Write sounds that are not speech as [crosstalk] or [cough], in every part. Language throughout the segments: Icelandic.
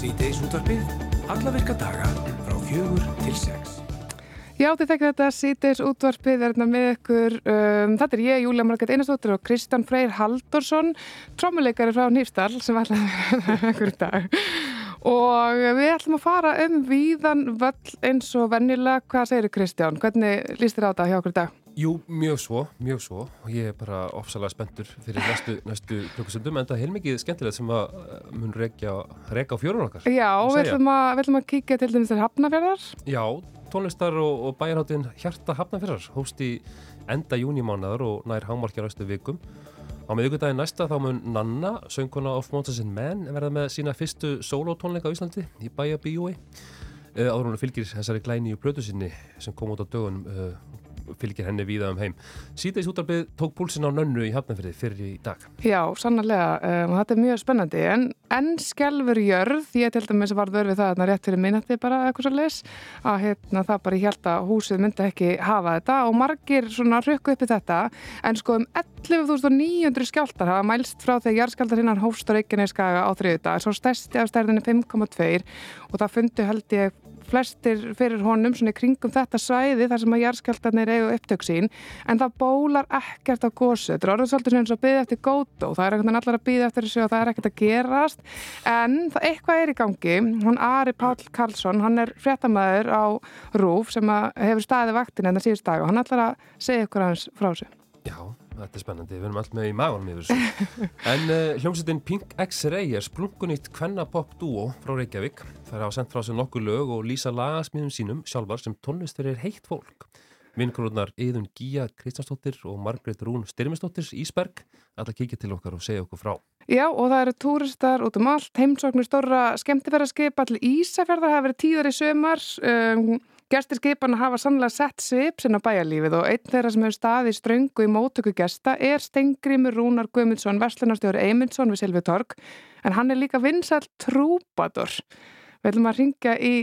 Sýteis útvarfið, alla virka daga frá fjögur til sex. Já, þið þekkir þetta Sýteis útvarfið er hérna með ykkur. Um, þetta er ég, Júlia Marget Einarstóttir og Kristján Freyr Haldorsson, trómuleikari frá Nýfstall sem var alltaf ykkur [laughs] dag. Og við ætlum að fara um víðan völl eins og vennilega. Hvað segir Kristján? Hvernig líst þér á þetta hjá okkur dag? Jú, mjög svo, mjög svo. Og ég er bara ofsalega spenntur fyrir næstu, næstu klukkusundum en það er heilmikið skemmtilegt sem að uh, mun reyka á fjórun okkar Já, við ætlum, að, að kíkja til dæmis til Hafnafjörðar Já, tónlistar og, og bæjarháttin Hjarta Hafnafjörðar hóst í enda júnimánaðar og nær hámarkja næstu vikum. Á miðugudagin næsta þá mun Nanna, sönguna of Monsters and Men verða með sína fyrstu solotónleika á Íslandi í bæjabíjói uh, áður hún fylgir þessari glæni og blödu sinni sem kom út á dögunum uh, fylgir henni víða um heim. Síðdeis útarbið tók púlsin á nönnu í Hafnarfyrði fyrir í dag. Já, sannarlega. Um, þetta er mjög spennandi. En, en skjálfur jörð, ég til dæmis var vörfið það að rétt fyrir minnati bara eitthvað svo les, að hérna, það bara ég held að húsið myndi ekki hafa þetta og margir svona rökku uppi þetta. En sko um 11.900 skjáltar hafa mælst frá þegar jarðskjáltar hinnan hófst á Reykjaneskaga á þriðu dag. Svo stærsti af stærðinni 5,2 og það fundi held ég flestir fyrir honum svona í kringum þetta svæði þar sem að jarðskjáltarnir eigu upptök sín en það bólar ekkert á gósu þetta er orðið svolítið sem að byggja eftir gótu og það er ekkert allar að byggja eftir þessu og það er ekkert að gerast. En það eitthvað er í gangi. Hún Ari Pál Karlsson, hann er fréttamaður á Rúf sem hefur staðið vaktin en það síðust dag og hann ætlar að segja ykkur aðeins frá þessu. Já Þetta er spennandi, við erum alltaf með í magunum yfir þessu. [laughs] En uh, hljómsveitin Pink X-Ray er splungunýtt kvennapop duo frá Reykjavík. Það er á sendt frá sér nokkuð lög og lýsa lagasmíðum sínum sjálfar sem tónlistur er heitt fólk. Vinklurnar Eðun Gíja Kristjánsdóttir og Margret Rún Styrmisdóttir Ísberg að kíkja til okkar og segja okkur frá. Já og það eru túristar út um allt, heimsóknir stóra skemmtifæraskip, allir Ísafjörðar hafa verið tíðar í sömar, um, Gestir skipana hafa sannlega sett svip sinna bæjarlífið og einn þeirra sem hefur staðið ströngu í mótöku gesta er Stengrimur Rúnar Guðmundsson, verslunarstjóri Eymundsson við Silvi Torg, en hann er líka vinsall trúbadur. Við ætlum að ringja í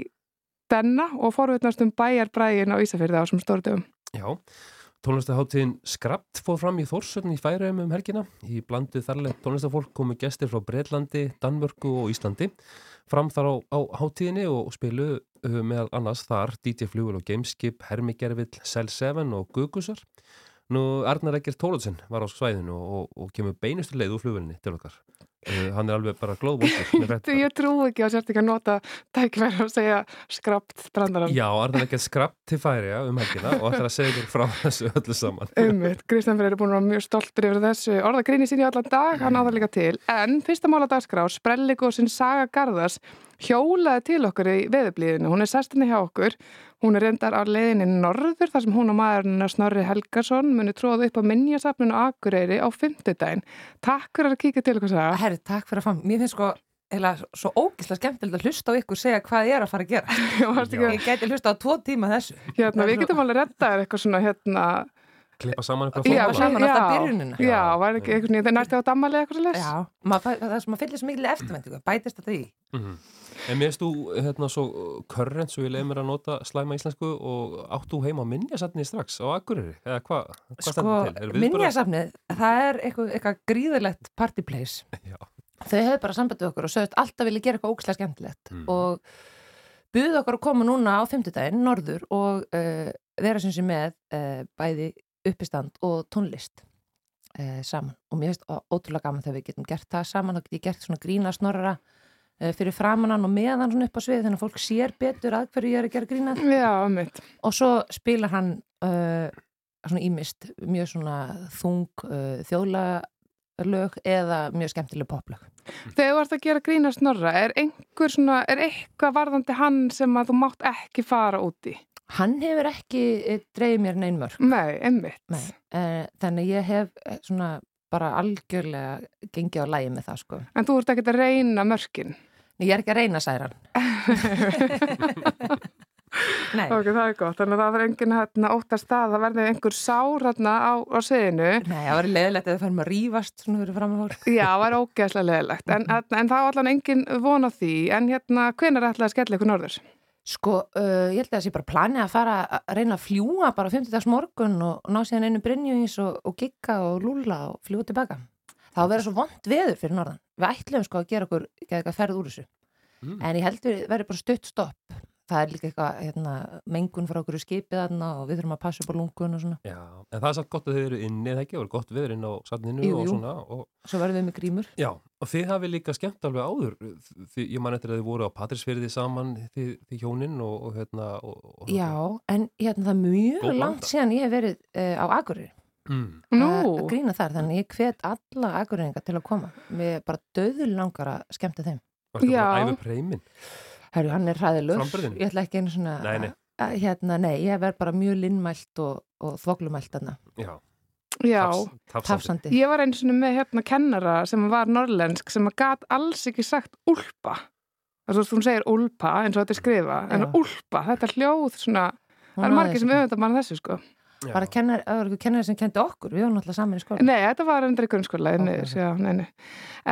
denna og forvitnast um bæjarbrægin á Ísafjörði á þessum stóruðum. Já, tónlistaháttíðin Skrapt fóð fram í Þórsöldin í Færaum um helgina. Í blandu þarlega tónlistafólk komu gestir frá Breitlandi, Danmörku og Íslandi fram þar á, á háttíðinni og spilu uh, meðal annars þar DJ Flugul og Gameskip, Hermigervill, Cell 7 og Gugusar. Nú Arnar Egger Tólundsen var á svæðinu og, og kemur beinustu leið úr flugulni til okkar. Uh, hann er alveg bara glóðvöldur. [laughs] Ég trú ekki á sért ekki að nota tækverð og segja skrapt brandaram. Já, Arnar Egger skrapt til færi um helgina og ætlar að segja þér frá þessu öllu saman. [laughs] Umvitt, Kristján Freyr er búin að vera mjög stoltur yfir þessu orðagrinni sín í allan dag, hann áður líka til. En fyrsta mála dagskrá, Sprelligósin Saga Garðars hjólaði til okkur í veðublíðinu. Hún er sestinni hjá okkur. Hún er reyndar á leiðinni norður þar sem hún og maðurinn Snorri Helgarsson muni tróða upp á minnjasafninu Akureyri á fymtudaginn. Takk fyrir að kíka til okkur það. Herri, takk fyrir að fá. Mér finnst sko eða svo ógislega skemmtilegt að hlusta á ykkur segja hvað ég er að fara að gera. [laughs] Já, ég geti hlusta á tvo tíma þessu. Hérna, við getum alveg rettaðið eitthvað svona hérna klippa saman eitthvað já, saman alltaf byrjunina já, var ekki einhvern veginn, það nætti á dammalið eitthvað les já, maður, það er sem að fylgja svo miklu eftirvendingu bætist þetta í mm -hmm. En mér þú hérna svo körrent svo ég leiði mér að nota slæma íslensku og áttu heima á minnjasafni strax á Akureyri, eða hvað hva sko, minnjasafnið, það er eitthvað, eitthvað gríðilegt party place. [laughs] Þau hefur bara sambandið okkur og sögðist alltaf vilja gera eitthvað ógislega skemmtilegt mm. og buðið okkur að koma núna á fymtudaginn, norður og uh, vera sem sé með uh, bæði uppistand og tónlist eh, saman. Og mér finnst ótrúlega gaman þegar við getum gert það saman, getum ég gert svona grína snorra fyrir framannan og meðan svona upp á svið þannig að fólk sér betur að hverju ég er að gera grínað Já, og svo spilar hann uh, svona ímist mjög svona þung uh, þjóðlalög eða mjög skemmtileg poplög Þegar þú ert að gera grína snorra er einhver svona, er eitthvað varðandi hann sem að þú mátt ekki fara úti? Hann hefur ekki eh, dreyið mér neyn mörg. Nei, einmitt. Nei, uh, þannig ég hef eh, svona bara algjörlega gengið á lægi með það sko. En þú ert ekki að reyna mörgin? Nei, ég er ekki að reyna særan. [laughs] Nei. Ok, það er gott. Þannig að það verður enginn hérna óttast að það verður einhver sár hérna á, á seginu. Nei, það verður leðilegt að það fyrir maður að rýfast svona fyrir fram að fólk. Já, það verður ógeðslega leðilegt. En, en, en það var allavega enginn von á því. En hérna, hvenar ætlaði að skella ykkur norður? Sko, uh, ég held að það sé bara planið að fara að reyna að fljúa bara 50 dags morgun og ná síðan einu Brynjúins og, og gigga og lúla og fljúa tilbaka. Það á að vera svo vond veður fyrir norðan. Við ætlum sko að gera okkur, ekki að ferð úr þessu. mm. en ég heldur verið bara stutt stopp það er líka eitthvað hérna, mengun frá okkur skipið aðna og við þurfum að passa upp á lungun og svona. Já, en það er satt gott að þið eru inni eða ekki, og er gott viður inn á sanninu og svona. Og... Svo verðum við með grímur. Já, og þið hafið líka skemmt alveg áður, því, ég man eftir að þið voru á Patrísfyrði saman, þið, þið hjóninn og, og hérna. Og, Já, en hérna það er mjög langt síðan ég hef verið uh, á Akureyri. Mm. að grína þar, þannig ég hvet alla akureyringa til að koma. Við bara döðul langar að skemmta þeim. Varstu bara að æfa preymin? Herru, hann er hræðilur, ég ætla ekki einu svona nei, nei. Að, hérna, nei, ég verð bara mjög linnmælt og, og þvoglumælt þarna. Já, Já. Tafs, tafsandi. Ég var einu svona með hérna kennara sem var norrlensk sem að gat alls ekki sagt úlpa. Þú veist, hún segir úlpa eins og þetta er skrifa en Já. úlpa, þetta hljóð svona, það er margir sem auðvitað mann þessu sko Var það kennar, kennar sem kendi okkur, við varum alltaf saman í skóla. Nei, þetta var undir í grunnskóla okay. já, nei, nei.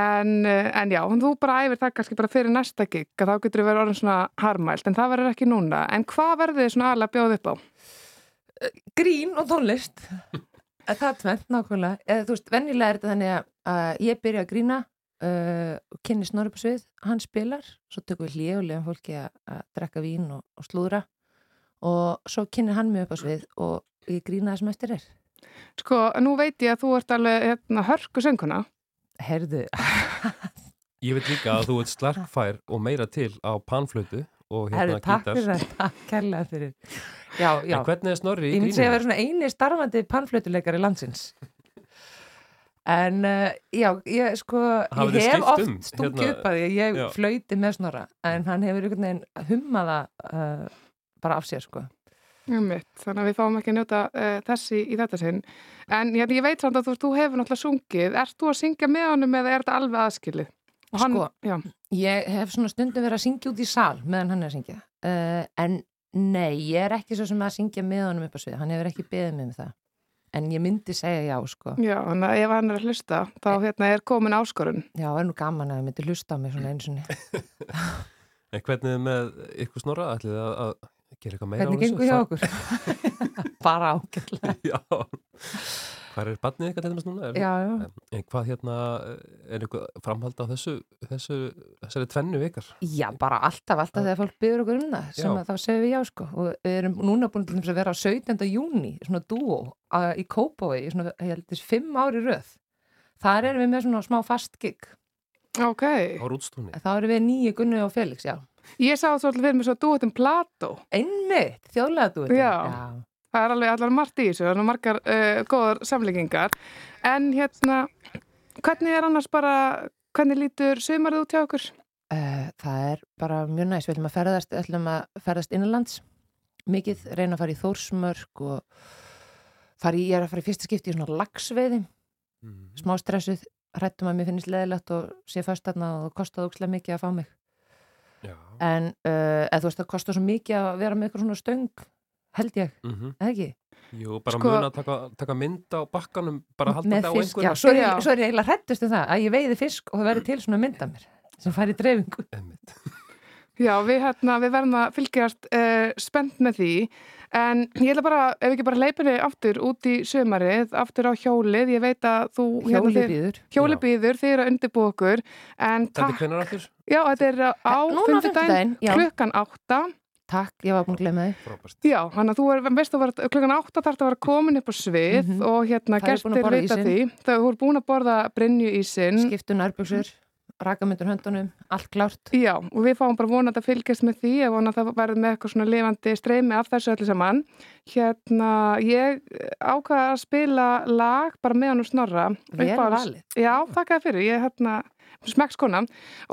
En, eh, en já, þú bara æfir það kannski bara fyrir næsta gig að þá getur þú verið orðin svona harmælt en það verður ekki núna, en hvað verður þið svona alveg að bjóða upp á? Grín og tónlist. [laughs] Það er tvent nákvæmlega. Eða þú veist, vennilega er þetta þannig að, að ég byrja að grína uh, kynni snorri på svið, hann spilar svo tökum við hlið og lefum fólki að, að drekka vín og, og slúðra. Og svo kynni hann mig upp á svið og ég grína það sem eftir er. Sko, nú veit ég að þú ert alveg hérna, hörku sönguna. Herðu. Ég veit líka að þú ert slarkfær og meira til á panflötu og hérna Herðu, takk fyrir það, takk kærlega fyrir. Já, já, En hvernig er snorri í ég myndi segja að gríninu? vera svona eini starfandi pannflötuleikari landsins. En uh, já, ég sko Hafið ég hef oft um, stungið hérna- upp að ég Já. flöyti með snorra en hann hefur einhvern veginn hummaða uh, bara af sér sko Mitt, þannig að við fáum ekki að njóta uh, þessi í þetta sinn. En hérna, ég veit samt að þú, þú hefur náttúrulega sungið. Ert þú að syngja með honum eða er þetta alveg aðskilið? Og Hann, Sko, já. ég hef svona stundum verið að syngja út í sal meðan hann er að syngja. Uh, en nei, ég er ekki svo sem að syngja með honum upp á svið, hann hefur ekki beðið mig um það. En ég myndi segja já sko. Já, þannig að ef hann er að hlusta þá hérna, er komin áskorun. Já, það er nú gaman að það myndi hlusta á mig svona einu sinni. [laughs] En hvernig er með ykkur snorra? Ætlið að, að gera eitthvað meira hvernig gengur hjá okkur? [laughs] bara ágætlega [laughs] Já, hvað er barnið eitthvað til dæmis núna? Er, já, já. En hvað hérna, er eitthvað framhald á þessu, þessu, þessari tvennu vikar? Já, bara alltaf, alltaf þegar fólk byrður okkur um það sem Já. að þá segum við já sko og við erum núna búin til þess að vera á 17. júni svona dúo að, í Kópavogi svona, ég held þess, fimm ári röð þar erum við með svona smá fast gig Ok, Á rútstúni? þá erum við nýju Gunni og Felix, já ég sá alltaf fyrir mig svo dúetum Plató einmitt, þjóðlega dúo Já. Það er alveg allar margt í þessu, það er margar uh, góðar samleikingar. En hérna, hvernig er annars bara, hvernig lítur sömarið út hjá okkur? Uh, það er bara mjög næst, við ætlum að ferðast, ætlum að ferðast innanlands mikið, reyna að fara í Þórsmörk og fara í, ég er að fara í fyrsta skipti í svona lagsveiði Mm. smá stressuð, hrættum að mér finnist leðilegt og sé fast þarna og kostaði ókslega mikið að fá mig Já. En uh, eða þú veist það kostar svo mikið að vera með eitthvað svona stöng held ég, Mm -hmm. eða ekki Jú, bara Sko- muna að taka, taka mynd á bakkanum, bara halda með þetta á einhverja. svo er, ég, svo er ég eiginlega hrættust um það að ég veiði fisk og það verður til svona mynd af mér sem fær í dreifingu. Já, við, hérna, við verðum að fylgjast uh, spennt með því, en ég ætla bara, ef ekki bara leipinni aftur út í sömarið, aftur á hjólið, ég veit að þú... hjóli þið- býður Hjóli Já. býður, þið eru að undirbúa okkur, en Þetta er takk, hvenar aftur? Já, þetta er á já. klukkan átta. takk, ég var búin að glemja þig. Já, hann að þú er, veist þú var klukkan átta þarf það að vera komin upp á svið Mhm. og hérna er að borða vita því. Það voru búin að borða brinju í sinn. skiptu nærbjöksur, rakamyndur höndunum allt klárt Já, og við fáum bara vonandi að fylgjast með því ef vona að það verður með eitthvað svona lifandi streymi af þessu öllu saman. Hérna, ég ákvaða að spila lag bara með hann og snorra. vel valið Já, þakka þér fyrir. Ég er hérna smekkskona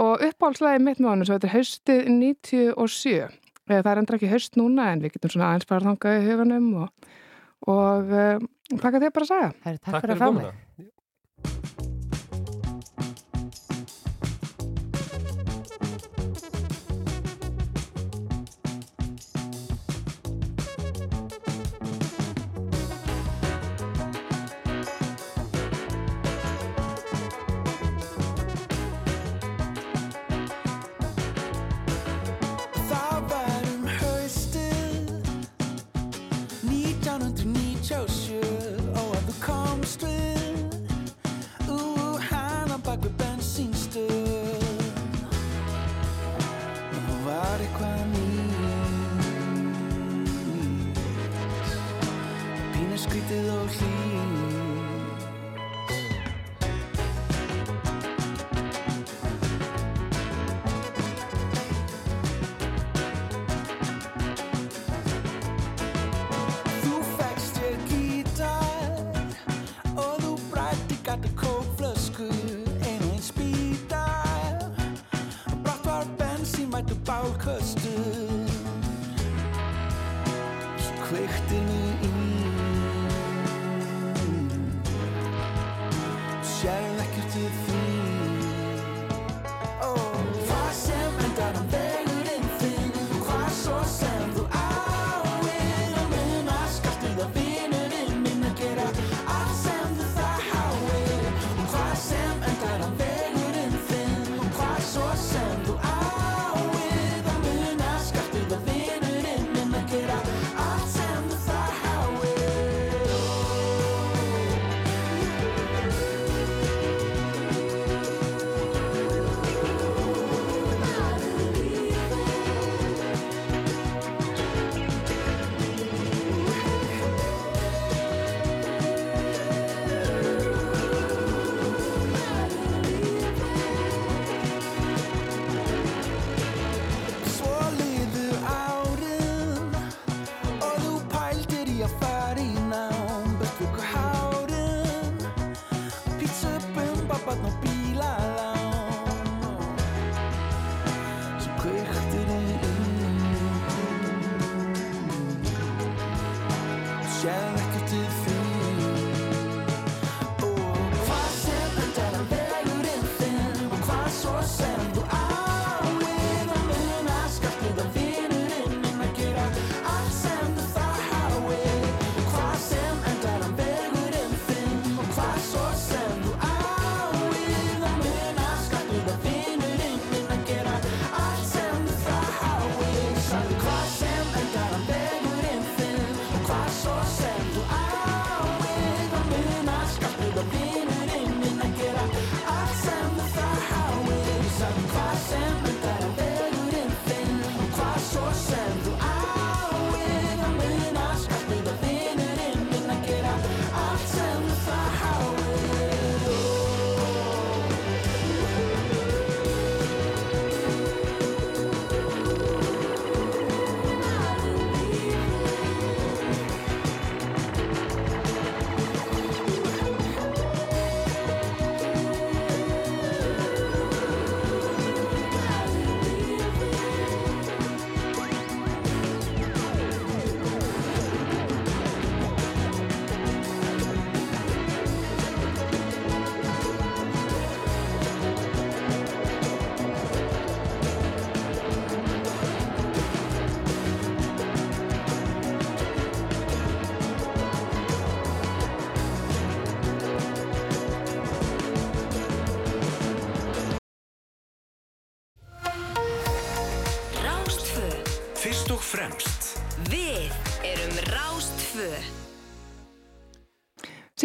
og uppáhaldslæði mitt með honum svo þetta er haustið 97. Eh, Það er endur ekki haust núna en við getum svona aðeins bara þangað í huganum og, og uh, þakka þér bara að segja. Herri, takk, Takk fyrir fyrir að fá mig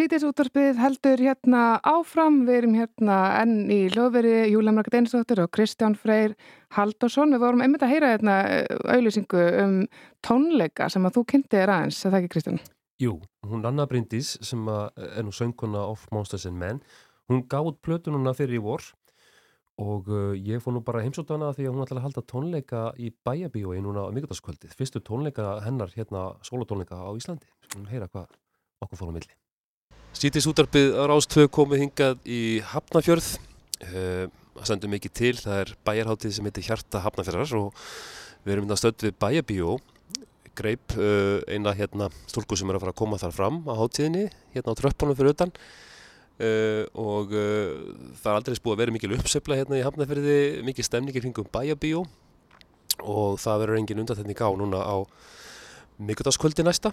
Sýtis útvarpið heldur hérna áfram, við erum hérna enn í hljóðveri Júlia Marga Deinsdóttir og Kristján Freyr Haldarsson. Við vorum einmitt að heyra hérna auðlýsingu um tónleika sem að þú kynnti þér aðeins, er það ekki Kristján? Jú, hún Anna Bryndís sem að er nú söngkona of Monsters and Men hún gáð plötu núna fyrir í vor og uh, ég fór nú bara heimsótt hana því að hún ætlaði að halda tónleika í bæjabíói núna á mikuldaskvöldið. Fyrstu tónleika hennar hérna, sólatónleika á Íslandi. Skulum heyra hvað okkur fór á milli. Sýtis útarpið á Rástvö komið hingað í Hafnafjörð. Uh, það sendur mikið til, það er bæjarháttið sem heitir Hjarta Hafnafjörðar og við erum hérna stödd við bæjabíó greip uh, eina hérna stúlku sem er að fara að koma þar fram á hátíðinni hérna á tröppunum fyrir utan. Uh, og það er aldrei búið að vera mikil uppsefla hérna í Hafnarferði mikil stemningir hringum bæjabíó og það verður engin undatætning á núna á mikuldaskvöldi næsta.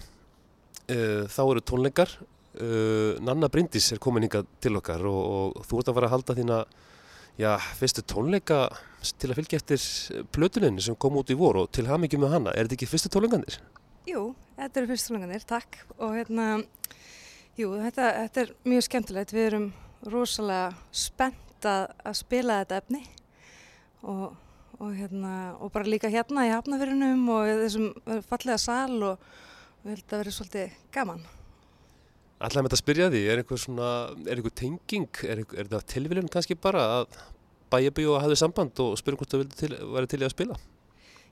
Þá eru tónleikar uh, Nanna Bryndís er komin hingað til okkar og, og þú ert að fara að halda þína já, fyrstu tónleika til að fylgja eftir plötuninni sem kom út í vor og til hamingjum með hana, er þetta ekki fyrstu tónleikandir? Jú, þetta eru fyrstólanganir, takk og hérna, jú, þetta, þetta er mjög skemmtilegt, við erum rosalega spennt að, að spila þetta efni og, og hérna, og bara líka hérna í hafnafyrinum og þessum fallega sal og við held að vera svolítið gaman. Ætlaði með þetta að spyrja því, er einhver svona, er einhver tenging, er, er þetta tilviljun kannski bara að bæjabíu hafði samband og spyrja hvort það til, væri til í að spila?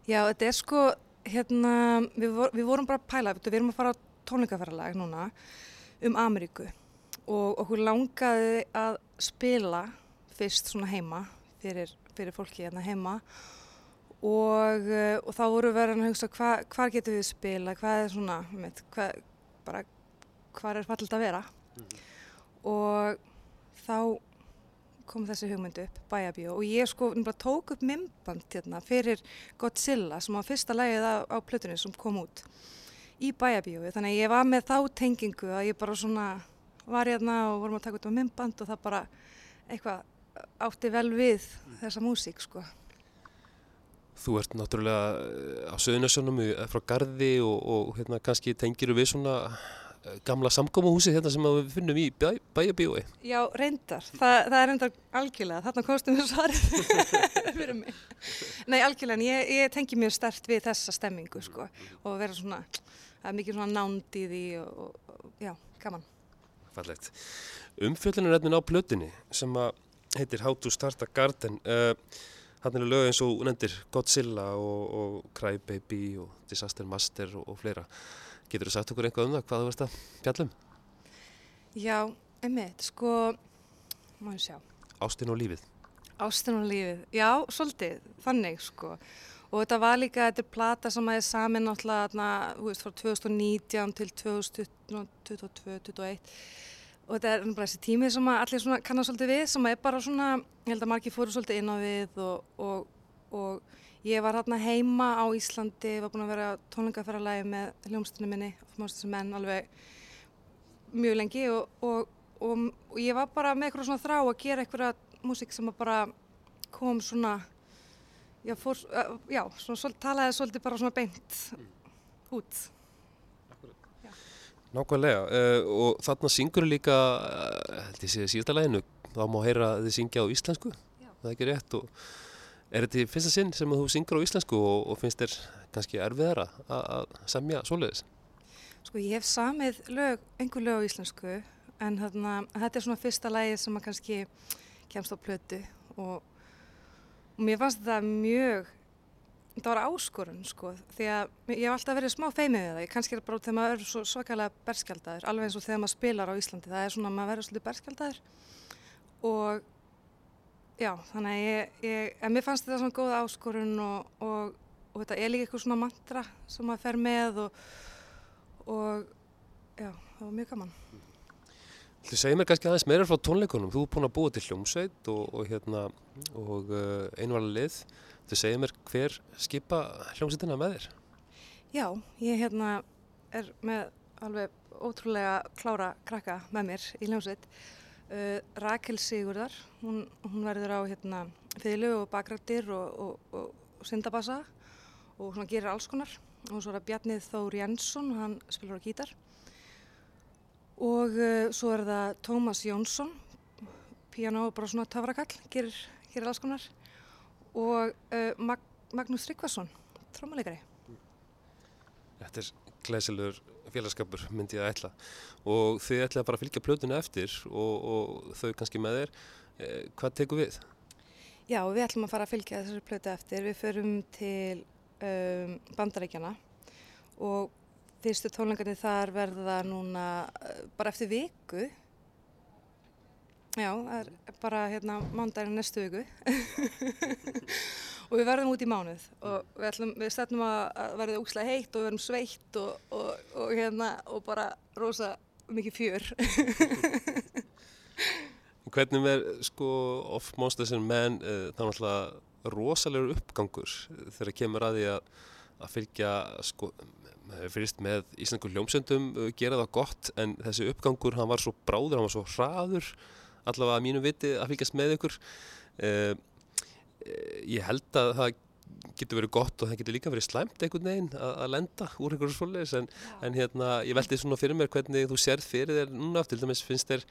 Já, þetta er sko, hérna, við, vor, við vorum bara að pæla, við erum að fara á tónleikaferðalag núna um Ameríku og okkur langaði að spila fyrst svona heima fyrir, fyrir fólki hérna heima og, eh, og þá voru verið að hugsa hva, hvar getum við spila, hvað er svona, með, hvað, bara hvar er fallit að vera. Og þá kom þessi hugmynd upp, Bæjabíó og ég sko tók upp mymband hérna fyrir Godzilla sem var fyrsta lagið á, á plötunni sem kom út í Bæjabíó þannig að ég var með þá tengingu að ég bara svona var hérna og vorum að taka út á mymband og það bara eitthvað átti vel við þessa músík sko. Þú ert náttúrulega eh, á Söðunarsjónum frá Garði og, og hérna, kannski tengiru við svona eh, gamla samkómahúsi hérna sem við finnum í bæ, bæjabíói. Já, reyndar. Þa, það er reyndar algjörlega. Þarna komstum við svarið [laughs] fyrir mig. Nei, algjörlega. en Ég, ég tengi mjög stert við þessa stemmingu sko og vera svona, það er mikið svona nánd í því og, og, já, gaman. Fallegt. Umfjöllunarefnin á plötunni sem að heitir How to Start a Garden. Uh, hann eru lög eins og nefndir Godzilla og, og Crybaby og Disaster Master og fleira. Getur þú sagt okkur eitthvað um það hvað þú veist að fjallum? Já, einmitt, sko, ég sjá. Ástin og lífið. Ástin og lífið, já, svolítið, þannig sko. Og þetta var líka, þetta er plata sem að er samin náttúrulega, þarna, þú veist, frá 2019 til 2022-2021. Og þetta er bara þessi tími sem að allir svona kannar svolítið við, sem er bara svona, ég held að margir fóru svolítið inn á við og, og, og ég var hérna heima á Íslandi, var búin að vera tónlingaferðarlægi með hljómsdunum minni, Mástins menn, alveg mjög lengi og, og, og, og ég var bara með eitthvað svona þrá að gera eitthvað músík sem að bara kom svona já, fór, uh, já svona, svol, talaði svolítið bara svona beint út. Nákvæmlega uh, og þarna syngur líka, uh, held ég sé síðasta læginu, þá má heyra að þið syngja á íslensku, Já. það er ekki rétt? Og er þetta í fyrsta sinn sem þú syngur á íslensku og, og finnst þér kannski erfiðara að, semja svoleiðis? Sko ég hef samið lög, einhver lög á íslensku en þarna, þetta er svona fyrsta lægi sem að kannski kemst á plötu og, og mér fannst þetta mjög, þetta var áskorun sko því að ég hef alltaf verið smá feimið við það, kannski er bara þegar maður er svo svakalega berskjaldadur, alveg eins og þegar maður spilar á Íslandi, það er svona að maður verður svolítið berskjaldadur og já, þannig að ég, ég, en mér fannst þetta svona góð áskorun og, og, og þetta er líka eitthvað svona mantra sem maður fer með og og já, það var mjög gaman. Þú segir mér kannski aðeins meira frá tónleikunum, þú er búin að búa til hljómsveit og, og, hérna, og uh, einvala lið, þú segir mér hver skipa hljómsveitina með þér? Já, ég hérna er með alveg ótrúlega klára krakka með mér í hljómsveit. Uh, Rakel Sigurðar, hún, hún verður á hérna fylgu og bakrættir og, og, og, syndabassa og svona gerir alls konar. Og svo er það Bjarnið Þór Jensson, hann spilar á gítar. Og uh, svo er það Tómas Jónsson, piano og bara svona töfrakall, gerir, gerir alls konar. Og uh, Mag Magnús Tryggvason, trómuleikari. Þetta er glæsilegur félagskapur myndi ég að ætla og þið ætlaði bara að fylgja plötuna eftir og, og þau kannski með þér eh, hvað tekur við? Já, við ætlum að fara að fylgja þessari plötu eftir. Við förum til um, Bandaríkjana og fyrstu tónleikarnir þar verða núna uh, bara eftir viku. Já, það er bara hérna mándaginn næstu viku. [laughs] og við verðum út í mánuð og við, ætlum, við stefnum að, verða úkslega heitt og verðum sveitt og, og, og, hérna, og bara rosa mikið fjör. [laughs] Hvernig er sko Off Monsters and Men uh, þá náttúrulega rosalegur uppgangur þegar kemur að því að, að fylgja sko fyrst með íslengur hljómsöndum uh, gera það gott en þessi uppgangur hann var svo bráður, hann var svo hraður allavega að mínu viti að fylgjast með ykkur uh, ég held að það getur verið gott og það getur líka verið slæmt einhvern veginn að, lenda úr einhverju svoleiðis. En, en hérna ég veldi svona fyrir mér hvernig þú sérð fyrir þér núna. Til dæmis finnst þér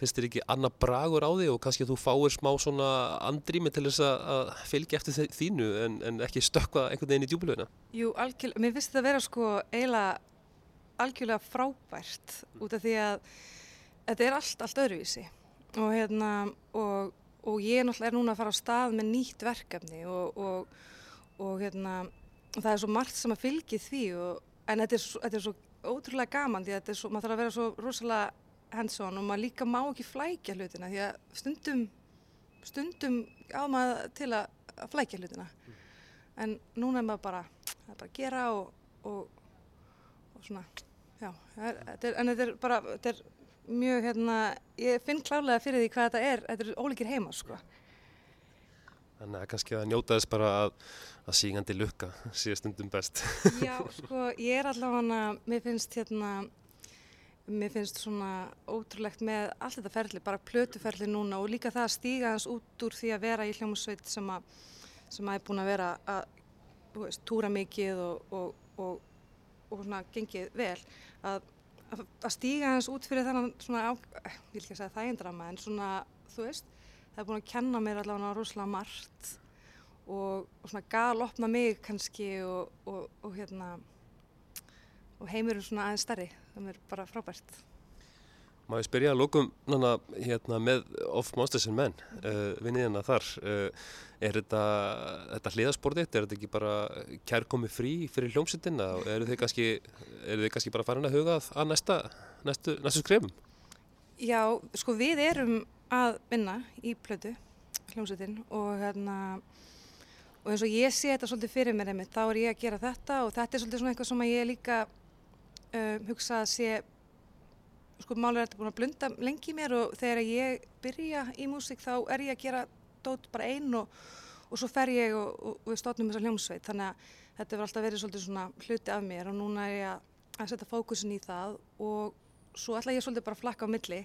finnst þér ekki annað bragur á því og kannski að þú fáir smá svona andrými til þess að, fylgja eftir þínu en, en ekki stökkva einhvern veginn í djúbulöðina Jú, algjörlega, mér finnst þetta að vera sko eiginlega algjörlega frábært út af því að þetta er allt, allt öðruvísi. Og hérna og, og ég náttúrulega er núna að fara á stað með nýtt verkefni og, og, og hérna það er svo margt sem að fylgi því og, en þetta er, þetta er svo ótrúlega gaman því að svo, maður þarf að vera svo rosalega hands-on og maður líka má ekki flækja hlutina því að stundum stundum á maður til að, að flækja hlutina. En núna er maður bara er bara að gera og, svona já, er, en þetta er bara þetta er mjög hérna ég finn klárlega fyrir því hvað þetta er þetta er ólíkir heima sko Þannig að kannski að njóta þess bara að, að sígandi lukka sé stundum best. Já, sko, ég er allavega, mér finnst hérna, mér finnst svona ótrúlegt með allt þetta ferli, bara plötuferli núna og líka það að stíga hans út úr því að vera í hljómsveit sem að, sem að er búin að vera að, þú veist, túra mikið og, og, og, og svona gengið vel, að, að, stíga hans út fyrir þennan svona, á, ég vil ekki að segja þægindrama, en svona, þú veist, það er búin að kenna mér allavega rosalega margt og, og svona galopna mig kannski og, og, og hérna og heimurinn svona aðeins stærri. Það er bara frábært Má ég spyrja að lókum nána hérna með Of Monsters and Men, uh, vinniðina þar, uh, er þetta, þetta hliðasportið, er þetta ekki bara kærkomi frí fyrir hljómsittina og eru þið kannski, eru þið kannski bara farin að huga að næsta, næstu, næstu skrefum? Já, sko við erum að vinna í plötu hljómsveitin og hérna og eins og ég sé þetta svolítið fyrir mér einmitt, þá er ég að gera þetta og þetta er svolítið svona eitthvað sem ég líka um, hugsa að sé sko málur er þetta búin að blunda lengi mér og þegar ég byrja í músík þá er ég að gera dót bara einn og, og svo fer ég og, og, og við stótnum þessa hljómsveit. Þannig að þetta hefur alltaf verið svolítið svona hluti af mér og núna er ég að, setja fókusin í það og svo ætla ég svolítið bara að flakka á milli.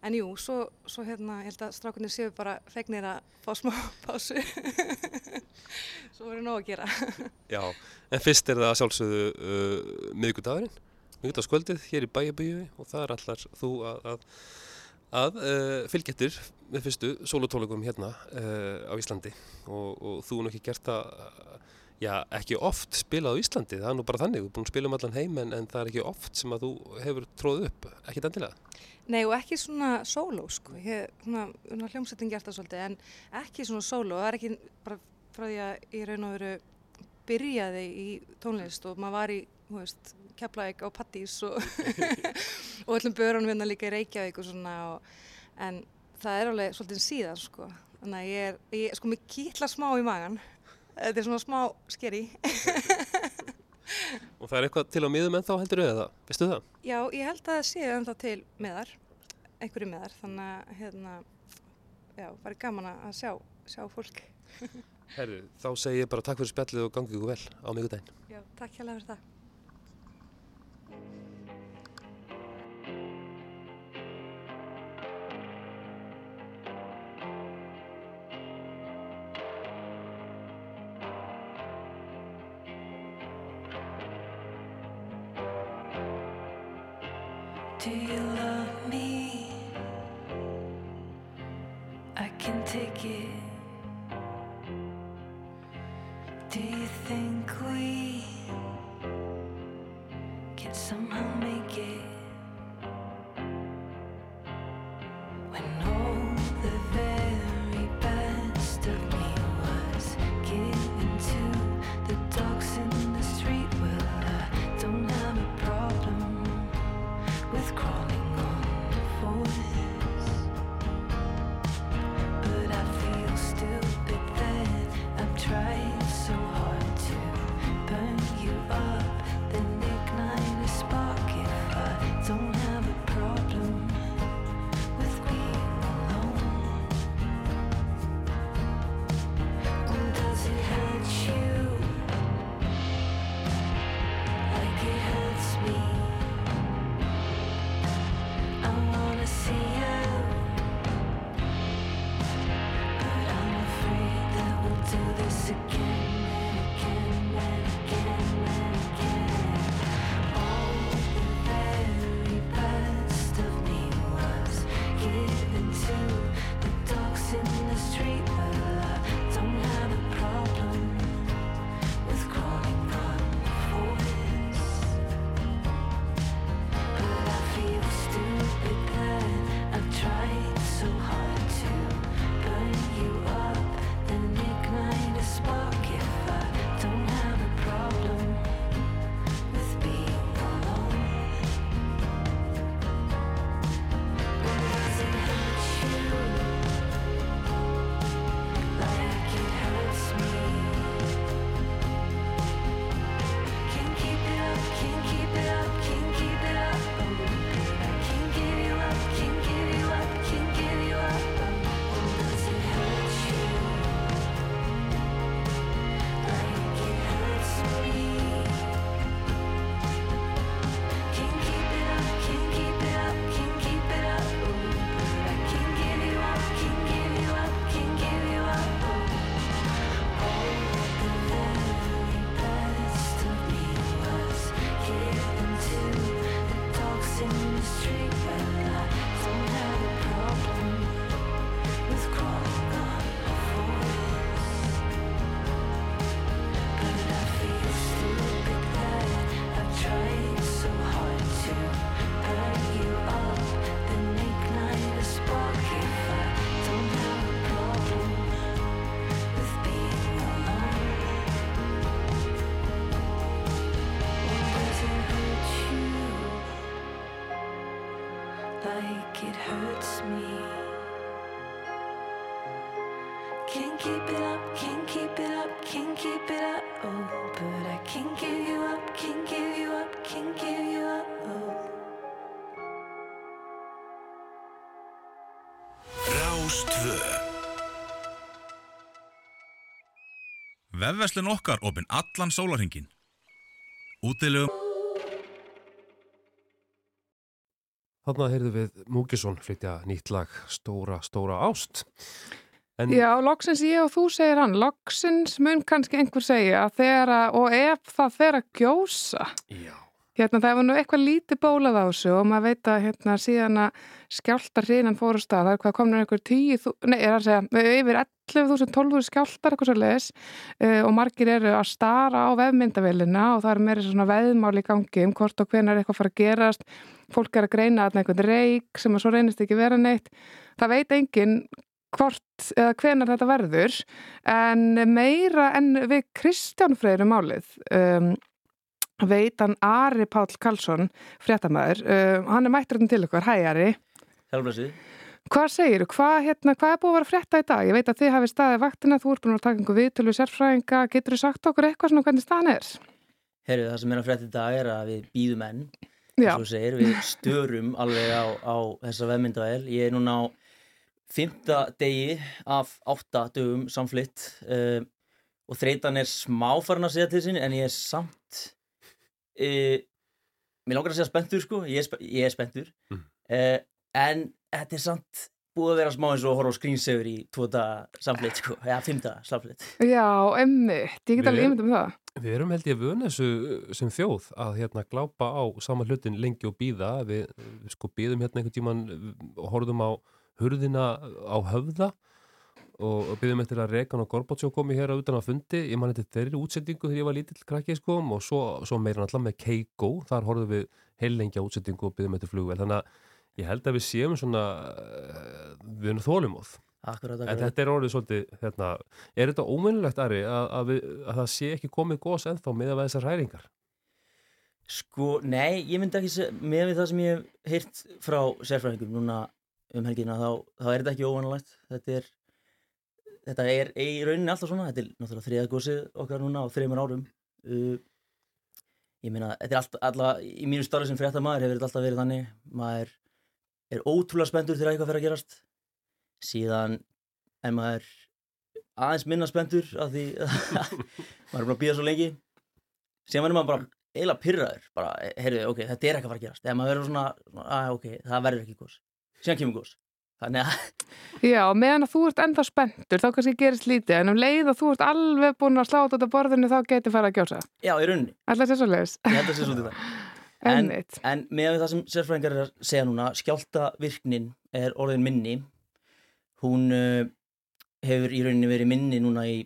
En jú, svo, svo hérna ég held að strákunni séu bara fegnir að fá smá [laughs] pásu. Svo verður nóg að gera. Já, en fyrst er það sjálfsögðu uh, miðgudagurinn, miðgudagskvöldið hér í bæjabíu og það er allar þú að, að, að uh, fylgjettir með fyrstu solotólegum hérna uh, á Íslandi. Og, og þú er ekki gert það já, ekki oft spilað á Íslandi, það er nú bara þannig, þú er búin að spila um allan heim en, en það er ekki oft sem að þú hefur tróð upp, ekki endilega. Nei og ekki svona sóló sko, ég svona, svona hljómsettin gert það svolítið en ekki svona sóló, það er ekki bara frá því að ég raun og veru byrjaði í tónlist og maður var í, þú veist, Keflavík á Pattís og, [laughs] og öllum börunum hérna líka í Reykjavík og svona og, en það er alveg svolítið síðan sko, þannig að ég er, ég, sko mér kýtla smá í magan, þetta er svona smá skeri. [laughs] Og það er eitthvað til á miðum en þá heldur auðvitað það, veistu það? Já, ég held að það séu ennþá til meðar, einhverju meðar, þannig að hérna, já, var gaman að sjá, sjá fólk. Herru, þá segi ég bara takk fyrir spjallið og gangið ykkur vel á miðgudaginn. Já, takk hjá fyrir það. Do you love me? I can take it. Do you think we can somehow make it? Keep it up, can't keep it up, can't keep it up. Oh, but I can't give you up, can't give you up, can't give you up. Oh. Rástvö Vefverslun okkar opinn allan sólarhingin. Útilegum Þarna heyrðum við Múkisson flytja nýtt lag Stóra, stóra ást. En Já, loksins ég og þú segir hann, loksins mun kannski einhver segja að þegar að, og ef það að gjósa, já, hérna það var nú eitthvað lítið bólað á þessu og maður veit að hérna síðan að skjáltar hrinan fór á stað, það er hvað komnur einhver tíu, nei, er að segja, yfir 11.000, 12.000 skjáltar eitthvað svo leis uh, og margir eru að stara á vefmyndavélina og það er meira svona veðmál í gangi um hvort og hvenar eitthvað fara að gerast, fólk er að greina að einhvern reik sem að svo reynist ekki vera neitt, það veit enginn hvort eða hvenar þetta verður en meira en við Kristján Freyri málið um, veit hann Ari Páll Karlsson fréttamaður, um, hann er mætturinn til ykkur, hæ Ari, hvað segir hvað, hérna, hvað er búið að vera frétta í dag? Ég veit að þið hafið staðið vaktina, þú ert búin að taka einhver viðtölu sérfræðinga, getur þú sagt okkur eitthvað svona hvernig staðan er? Herru, það sem er að frétta í dag er að við býðum enn, eins og þú segir, við störum alveg á, á þessa vefmyndavél. Ég er núna á fymta degi af átta dögum samflitt uh, og þreytan er smá farin að segja til sín en ég er samt, uh, mér langar að segja spenntur sko, ég er, spe ég er spenntur, Mm. uh, en þetta er samt búið að vera smá eins og að horfa á skrýnsegur í tvo daga samflitt sko, eða fymta samflitt. já, emmitt, ég get alveg ímyndum það. Við erum held ég vöna þessu sem þjóð að hérna glápa á sama hlutin lengi og býða. Við, við sko býðum hérna einhvern tíman og horfðum á hurðina á höfða og, býðum eftir að Rekan og Gorbátsjó komi hér að utan að fundi. Ég man þetta þeirri útsendingu þegar ég var lítill krakki sko og svo, svo meira náttúrulega með Keiko. Þar horfðum við heillengja útsendingu og býðum eftir flugvel. Þannig að ég held að við séum svona, uh, við erum þólumóð. Akkurat, En akkurat. þetta er orðið svolítið, hérna, er þetta óvinnulegt, Ari, að, að, við, að það sé ekki komið gos ennþá með að þessar hræringar? Sko, nei, ég myndi ekki með það sem ég hef heyrt frá sérfræðingum núna um helgina, þá, þá er þetta ekki óvanalegt. Þetta er, þetta er í rauninni alltaf svona, þetta er náttúrulega þriða gósið okkar núna á þreymur árum. Uh, ég meina, þetta er alltaf, alltaf, í mínu starfi sem fréttamaður hefur þetta alltaf verið þannig, maður er ótrúlega spenntur þegar eitthvað fer að gerast. Síðan er maður aðeins minna spenntur af því [laughs] maður er búin að býða svo lengi. Síðan verður maður bara eiginlega pyrraður, bara, heyrðu, ok, þetta er ekki að fara að gerast. Þegar maður verður svona, að ok, það verður ekki gos. Síðan kemur gos. Þannig að, Já, meðan að þú ert ennþá spenntur, þá kannski gerist lítið, en um leið að þú ert alveg búin að sláta á borðinu, þá getur farið að gjósa. já, í rauninni, Alltaf sér svo leiðis. ég held að sé svolítið það. [laughs] En-. En með það sem sérfræðingar er að segja núna, skjálta virknin er orðin minni. Hún uh, hefur í rauninni verið minni núna í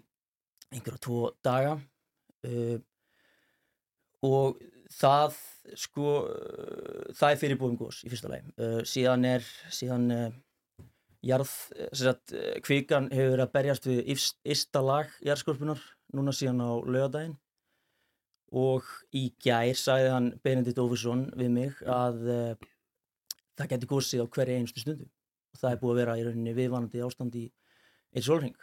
einhverja tvo daga. Uh, og það, sko, það er fyrirbúðum gos í fyrsta lagi. Uh, síðan er, síðan uh, jarð, sem sagt, kvikan hefur verið að berjast við ysta lag jarðskorpunar núna síðan á laugardaginn og í gær sagði hann Benedikt Ófursson við mig að uh, það geti gósið á hverja einustu stundu og það er búið að vera í rauninni viðvanandi ástand í eitt sólring.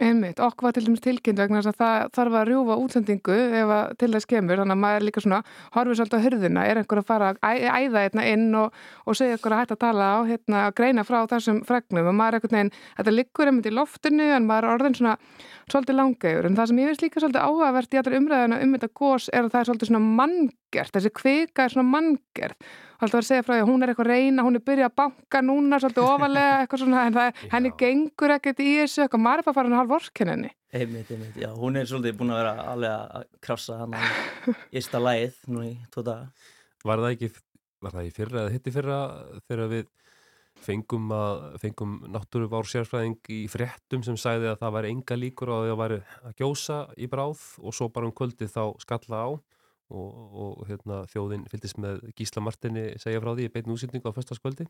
Einmitt, okkur var til dæmis tilkynnt vegna þess að það þarf að rjúfa útsendingu ef að til þess kemur, þannig að maður líka svona horfið svolítið á hurðina, er einhver að fara að æða hérna inn og, og segja einhver að hætta að tala á, hérna, að greina frá þessum fregnum og maður er einhvern veginn, þetta liggur einmitt í loftinu en maður er orðin svona svolítið langegur, en það sem ég veist líka svolítið áhugavert í allar umræðina um þetta gós er að það er svolítið svona manngert, þessi kvika er svona manngert alltaf var að segja frá því að hún er eitthvað að reyna, hún er byrjað að banka núna svolítið ofalega eitthvað svona, en það, [laughs] henni gengur ekkert í þessu, eitthvað, maður er bara farin að halva orkinni. Einmitt, einmitt, já, hún er svolítið búin að vera alveg að krafsa hann á [laughs] ysta lagið nú í daga. Var það ekki, var það í fyrra eða hitti fyrra þegar við fengum, að, fengum náttúruvár sérfræðing í fréttum sem sagði að það væri enga líkur og að það væri að gjósa í bráð og svo bara um kvöldið þá skalla á og, og hérna, þjóðin fylgist með Gísla Martini segja frá því í beinu úsýtningu á föstaskvöldi.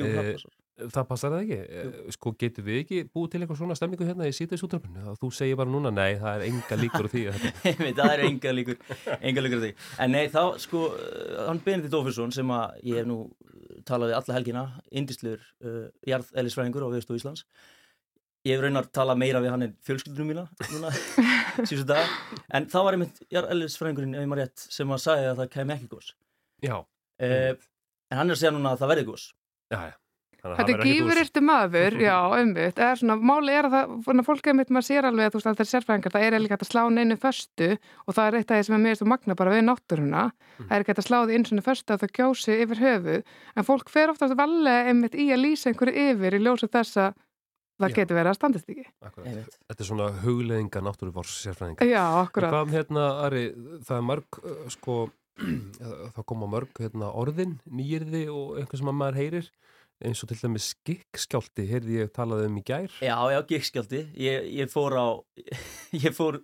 Jú, það Eh, passar. Það passar það ekki. Eh, Sko, getur við ekki búið til eitthvað svona stemmingu hérna í síðdeis útröfninu? Að þú segir bara núna, nei, það er enga líkur á því [laughs] það eru enga líkur, enga líkur því. En nei, þá, sko, uh, hann Benedikt Ófursson sem að ég hef nú talaði alla helgina, indislegur uh, jarðeðlisfræðingur á Viðstofu Íslands. Ég hef raunar talað meira við hann en fjölskyldunum mína núna [laughs] síðustu dag. En það var einmitt jarðeðlisfræðingurinn, ef ég maður rétt, sem að sagði að það kemi ekki gos. Já. Uh, en hann er að segja núna að það verði gos. Já, já. Þetta það er gífurirtu maður, já, [laughs] einmitt. Eða svona, máli er að það, svona, fólk er mitt, maður sér alveg að þú veist að það er sérfræðingar, það er líka hægt að slá neinu föstu og það er eitt af því sem er mér magna bara við náttúruna. Það er ekki að slá því eins og föstu að það kjósi yfir höfuð, en fólk fer oftast valega einmitt í að lýsa einhverju yfir í ljósu þess að það Já. getur verið að standast ekki. Þetta er svona hugleðinga náttúruvors sérfræðinga. Já, akkurat. Hvað hérna, Ari, það er mörg, uh, sko, [clears throat] það koma mörg hérna, orðin, nýjirði og eitthvað sem að maður heyrir, eins og til dæmis skikkskjálti, heyrði ég talaði um í gær. Já, já, gikkskjálti. Ég, ég fór á, [laughs] ég fór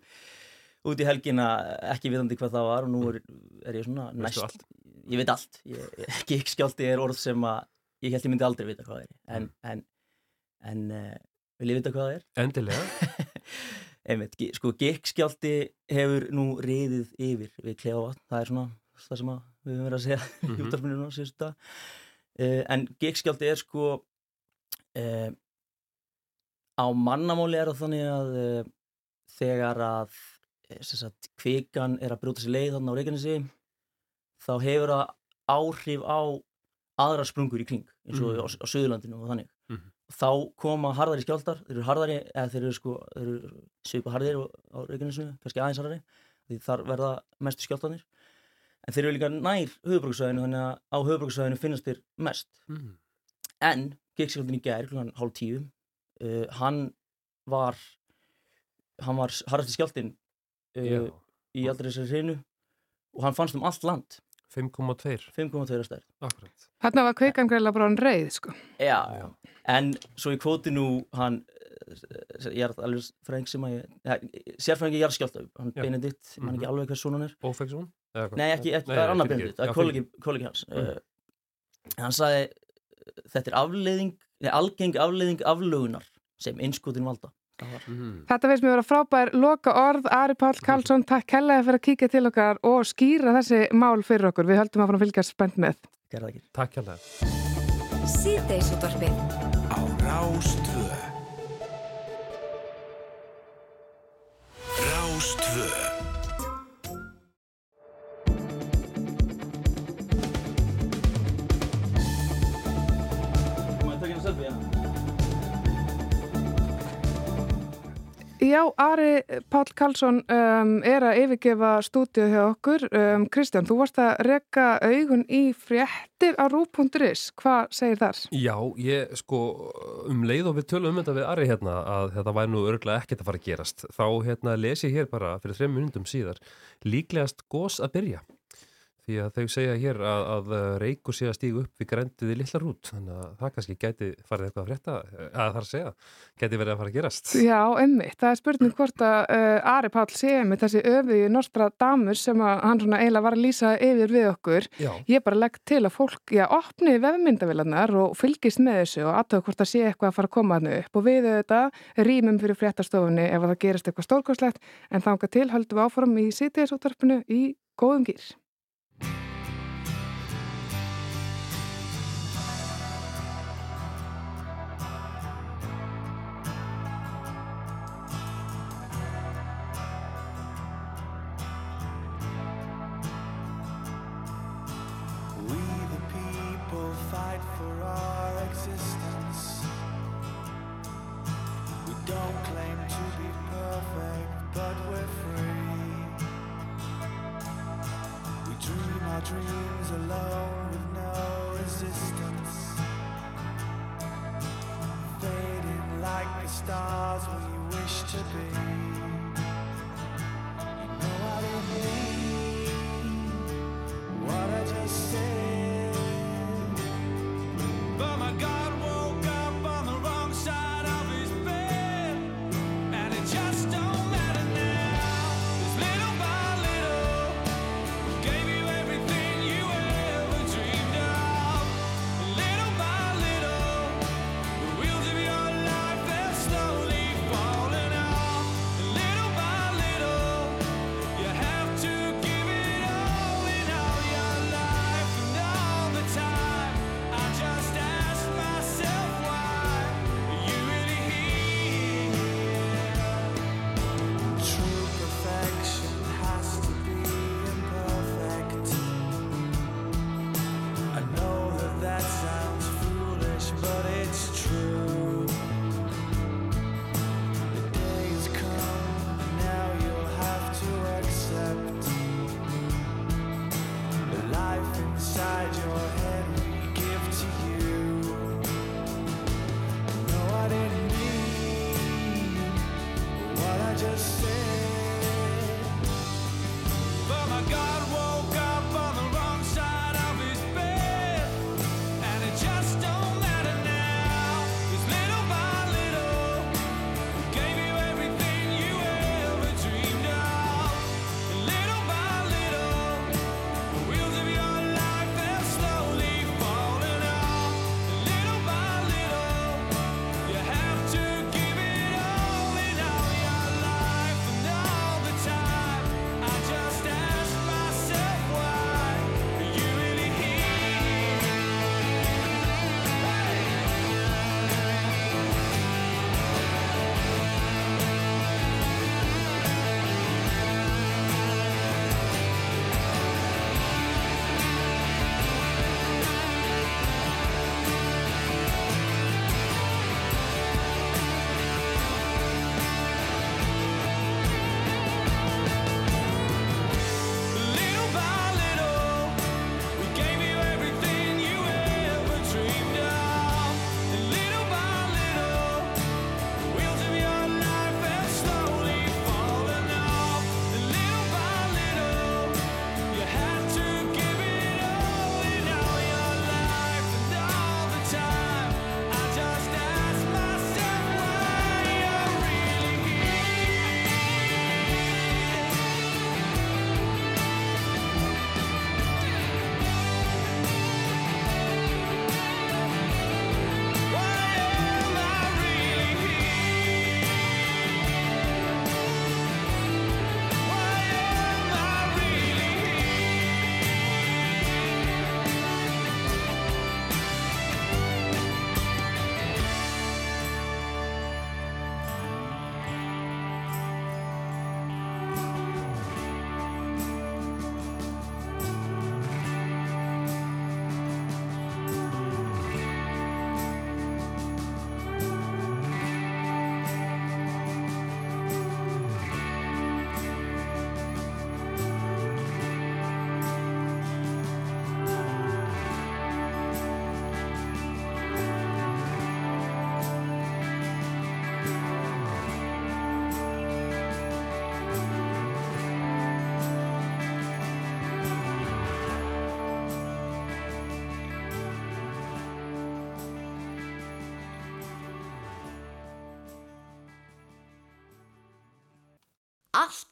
út í helgina ekki vitandi hvað það var og nú er, er ég svona næst. Ég veit allt. Ég- [laughs] Gikkskjálti er orð sem að ég held ég myndi aldrei vita hvað það er. En, en, en uh, vil ég vita hvað það er? Endilega. [laughs] Einmitt, sko, gikkskjálti hefur nú riðið yfir við klefavatn. Það er svona það sem við höfum verið að segja í Mhm. útarfinu núna síðustu dag. Uh, en gikkskjálti er sko uh, á mannamáli er það þannig að uh, þegar að eh, sagt, kvikan er að brjóta sér leið þannig á Reykjanesi þá hefur það áhrif á aðra sprungur í kring eins og Mhm. á, á Suðurlandinu og þannig. Þá koma harðari skjáltar þeir eru harðari, eða þeir eru sko þeir eru svipa harðir á Reykjanesinu kannski aðeins harðari, því þar verða mestu skjáltanir en þeir eru líka nær höfubrúksvæðinu þannig að á höfubrúksvæðinu finnast þeir mest Mm. en gikkskjáltin í gær klukkan hálf tíu uh, hann var hann var harðasti skjáltin Já. uh, í aldrei þessari hreinu og hann fannst um allt land 5,2. 5,2 stærð Akkurat. Þarna var kveikan greiðlega bara hann reið, sko. Já, já. En svo ég kvóti nú hann jarðalveg fræðing sem að ég, ja, sérfræðingi jarðskjálta, hann Já. Benedikt, mm -hmm. Mhm. ekki alveg hvers svona hann er. Ófeksson? Eða hvað? Nei, ekki, ekki það er annar. Benedikt, það er kollegi, kollegi hans. Mhm. Uh, hann sagði, þetta er afleiðing, nei, algeng afleiðing aflögunar sem einskotin valda. Mm. Þetta veist mér vera frábær loka orð, Ari Páll Karlsson, takk hellega fyrir að kíkja til okkar og skýra þessi mál fyrir okkur. Við höldum að fara að fylgjast spennt með. Gerða ekki. Takk hjá það. Síðdeisútvarfið á Rástvö Rástvö Já, Ari Páll Karlsson um, er að yfirgefa stúdíu hjá okkur. Um, Kristján, þú varst að rekka augun í fréttir á rú.is. Hvað segir þar? Já, ég sko um leið og við tölum um þetta við Ari hérna að þetta væri nú örglega ekkert að fara að gerast þá hérna les ég hér bara fyrir þrejum minundum síðar líklegast gós að byrja því að þau segja hér að, að reykur sé að stígu upp við grendið í litla rút þannig að það kannski gæti farið eitthvað að frétta að það er að segja, gæti verið að fara að gerast Já, emmitt. Það er spurning hvort að uh, Ari Páll sé með þessi öfiði Nostra Damur sem að hann svona eiginlega var að lýsa yfir við okkur. Já. Ég bara legg til að fólk, já, opni vefmyndavilarnar og fylgist með þessu og aðtöða hvort það sé eitthvað að fara að koma hann upp og við auðvitað rýmum fyrir fréttastofunni ef að það gerist eitthvað stórkoslegt en þanga til höldum við áfram í sýtiðisúttarpinu í góðum gýr.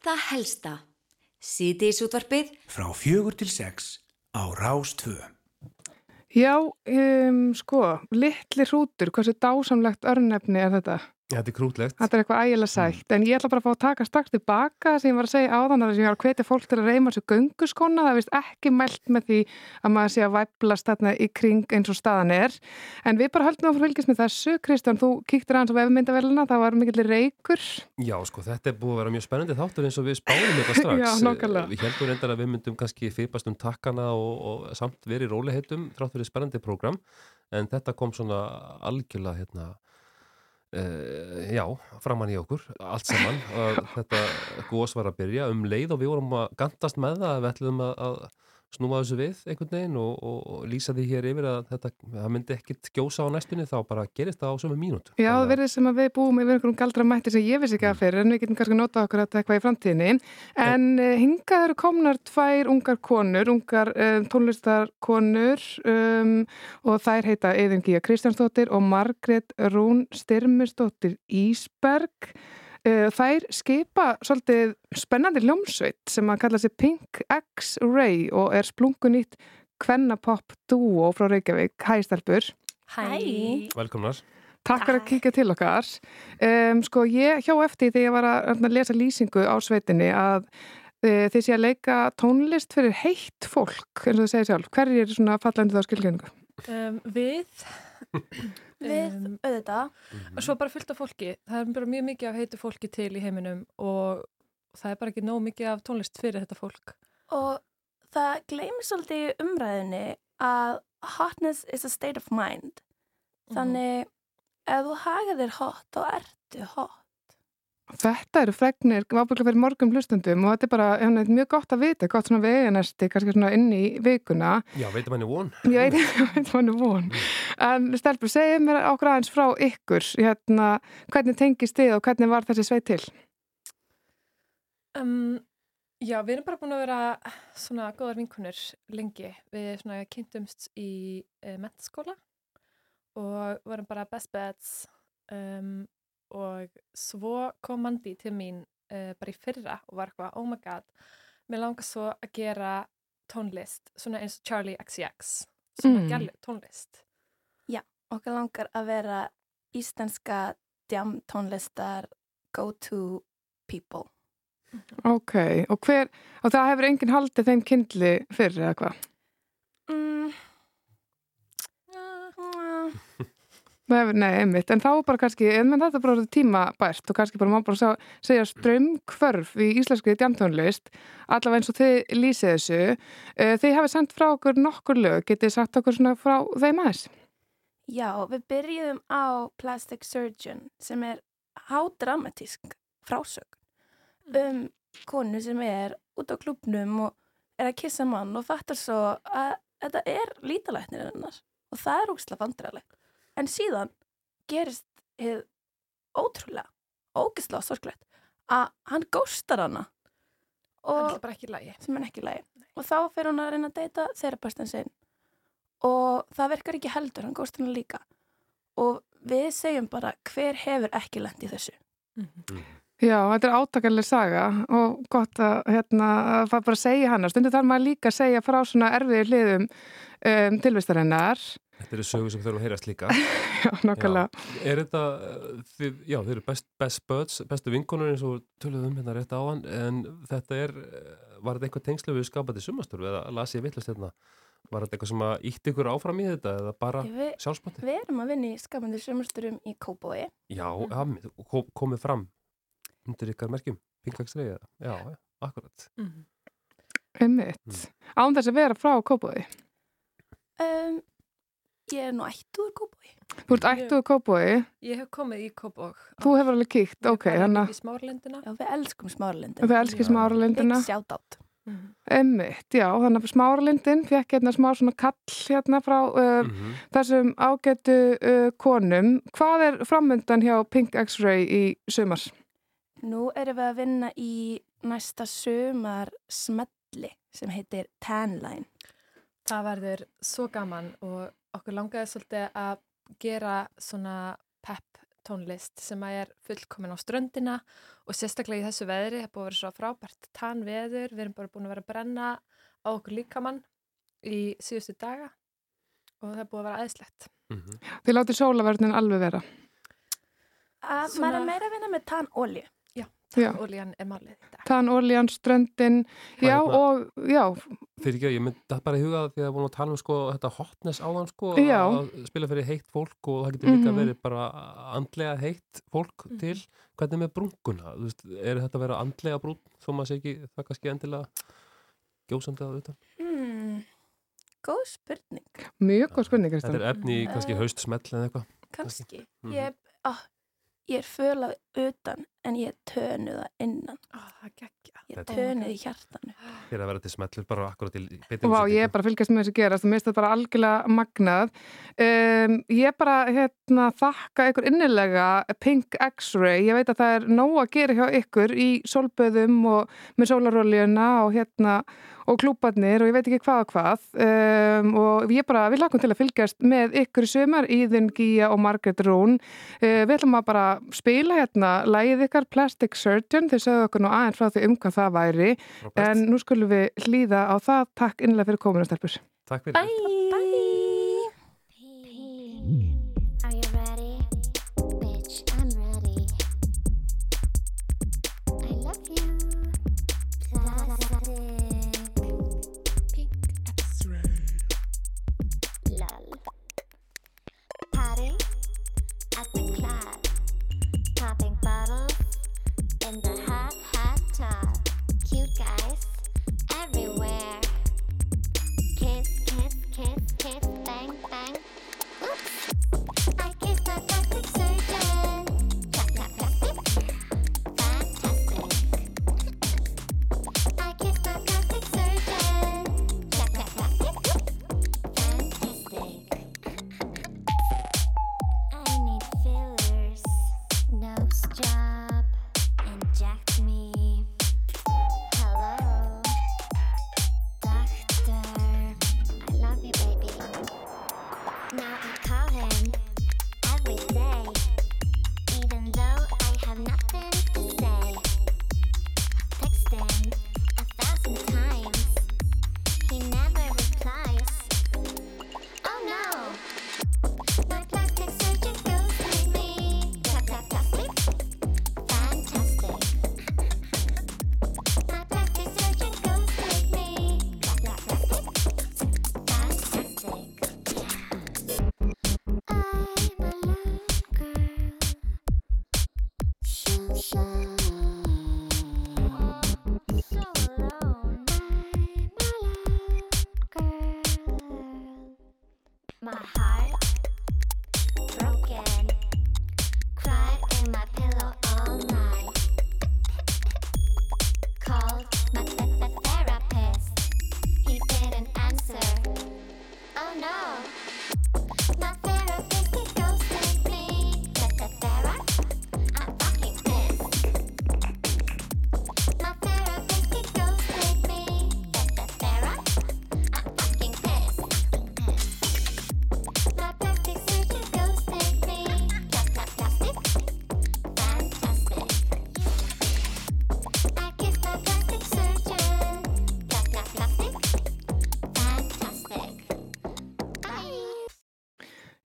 Það helsta. Síðdeis útvarpið Frá fjögur til sex á Rás 2. Já, um, sko, litli hrútur, hversu dásamlegt örnefni er þetta? Þetta er krútlegt. Þetta er eitthvað ægilega sætt, en ég ætla bara að fá að taka strax tilbaka sem ég var að segja áðan að ég var að hvetja fólk til að reyma þessu gönguskona, það er vist ekki mælt með því að maður sé að væplast þarna í kring eins og staðan er, en við bara höldum á að fylgjast með þessu, Kristján, þú kíktir aðeins á vefmyndavelina, það var mikill reykur. Já, sko, þetta er búið að vera mjög spennandi þáttur eins og við spáðum þetta [laughs] strax. Já. Við heldum reyndar að við fipast um en þetta kom svona algjörlega, hérna, Uh, já, framann í okkur allt saman, að þetta gós var að byrja. Um leið og við vorum að gantast með það, við ætlum að, að snúma þessu við einhvern veginn og, og, og lýsa því hér yfir að þetta það myndi ekkit gjósa á næstunni þá bara gerist það á sömu mínútu. Já, það verður sem að við búum yfir einhverjum galdra mætti sem ég vissi ekki að fyrir en við getum kannski notað okkur þetta eitthvað í framtíðinni. En uh, hingað eru komnar tvær ungar konur, ungar um, tónlistarkonur um, og þær heita Eðin Gíja Kristjánsdóttir og Margrét Rún Styrmisdóttir Ísberg þær skipa svolítið spennandi hljómsveit sem að kalla sig Pink X-Ray og er splungunýtt kvennapop duo frá Reykjavík. Hæ Stelbur. Hæ. Velkomnar. Takk fyrir að kíkja til okkar. Um, sko ég hjá eftir þegar ég var að, að lesa lýsingu á sveitinni að uh, þið sé að leika tónlist fyrir heitt fólk, eins og þið segir sjálf. Hverjir er svona fallandi þá skilgjöningu? Um, við Við, auðvitað. og svo bara fullt af fólki það er bara mjög mikið af heitu fólki til í heiminum og það er bara ekki nóg mikið af tónlist fyrir þetta fólk Og það gleymir svolítið í umræðinni að hotness is a state of mind. Þannig ef þú hagar þér hot, þá ertu hot. Þetta eru fregnir, ábygglega fyrir morgum hlustundum og þetta er bara hérna, mjög gott að vita, gott svona veganesti, kannski svona inn í vikuna. Já, veitum hann er von. Ég veit ekki hvað hann er von. En Stelbur, segja mér okkur aðeins frá ykkur, hérna, hvernig tengist þið og hvernig var þessi sveit til? um, Já, við erum bara búin að vera svona góðar vinkunur lengi við svona kynntumst í uh, mentaskóla og vorum bara best buds um, og svo kom Mandi til mín uh, bara í fyrra og var eitthvað, oh my god mér langar svo að gera tónlist svona eins og Charlie XCX svona Mm. gælu tónlist Já, okkur langar að vera íslenska djam tónlistar go-to people. Ok, og hver, og það hefur enginn haldið þeim kindli fyrir eða hvað? Mm. Uh, Það hefur- Nei, einmitt, en þá bara kannski, en menn þetta er bara orðið tímabært og kannski bara má bara sá, segja strömmkvörf í íslenski djamtónlist, allavega eins og þið lýsið þessu. Eh, Þið hafið sendt frá okkur nokkur lög, getið sagt okkur svona frá þeim aðeins? Já, við byrjuðum á Plastic Surgeon sem er hádramatísk frásögn um konu sem er út á klubnum og er að kissa mann og fattar svo að þetta er lítalæknir hennar og það er úksla vandrarlegt. En síðan gerist hið ótrúlega, ógislega sorglegt að hann góstar hana og Það er bara ekki í lagi. sem er ekki í lagi og þá fer hún að reyna að deyta þerapastan sinn og það virkar ekki heldur, hann góst hana líka og við segjum bara hver hefur ekki lent í þessu Já, þetta er átakalega saga og gott að, hérna, að fara bara að segja hana. Stundu þarf maður líka að segja frá svona erfiði hliðum um, tilvistarinnar. Þetta eru sögur sem þurfum að heyrast líka. [laughs] Já, nokkulega. Er þetta, uh, þið, já, þið eru best, best buds, bestu vinkonur eins og töluðum hérna rétt á hann, en þetta er, uh, var þetta eitthvað tengslu við skapandi sumastörf eða las ég villast hérna? Var þetta eitthvað sem að ítti ykkur áfram í þetta eða bara Við, sjálfsmatti? við erum að vinna í skapandi sömursturum í Kóbói Já, mm. kom, komið fram undir ykkar merkjum, Pingvaksrið, já, já, akkurat. Einmitt. Án þess að vera frá Kópói. um, Ég er nú ættuður Kóbói Þú ert ættuð Kópói, Ég hef komið í Kópavog. þú hefur alveg kíkt, ok, þannig Í smárlendina. Já, við elskum smáralindin að við. Big shout out Einmitt, já, þannig að smáralindin fekk hérna smá svona kall hérna frá uh, þessum ágætu uh, konum. Hvað er framöndan hjá Pink X-Ray í sumar? Nú erum við að vinna í næsta sumar smelli sem heitir Tanline Það verður svo gaman og okkur langaði svolítið að gera svona pep tónlist sem að er fullkomin á ströndina og sérstaklega í þessu veðri, það búið að vera svo frábært tann veður, við erum bara búin að vera að brenna á okkur líkamann í síðustu daga og það er búið að vera æðislegt. Þið látið sólavörnin alveg vera. Að Svona- maður er meira að vinna með tannolju. Tannoljan er málið í dag. Tann, oljan, ströndin, já hérna- og já, Fyrir ekki, ég myndi það bara í huga því að búin að tala um sko þetta hotness áðan sko Já. að spila fyrir heitt fólk og það getur líka Mhm. verið bara andlega heitt fólk til hvernig með brunguna, þú veist, er þetta að vera andlega brún, þó maður sé ekki það kannski endilega gjósandi að auðvitað Hmm, góð spurning. mjög góð spurning, Kristján. Þetta er efni í kannski Eh, haustsmell eða eitthvað Kanski. Mhm. Ég, ah, ég er fölað utan en ég tönuð að innan. Það geggja. Ég Þetta- tönuð í hjartanu. Fyrir að vera til smellur bara akkurat til betri Vá, ég er bara að fylgjast með þessu gerast og mér finnst þetta bara algjörlega magnað. Um, ég bara hérna, þakka ykkur innilega Pink X-Ray. Ég veit að það er nóg að gera hjá ykkur í solböðum og með sólaróljuna og hérna og klúbarnir og ég veit ekki hvað og hvað um, og ég bara, við lakum til að fylgjast með ykkur í sumar, Íðun, Gíja og Margaret Rún. Uh, við ætlum að bara spila hérna lægið ykkar Plastic Surgeon, þau sögðu okkur nú aðeins frá því um hvað það væri. Frábært. en nú skulum við hlýða á það. Takk innlega fyrir kominu stelpur. Takk fyrir. Bye! Are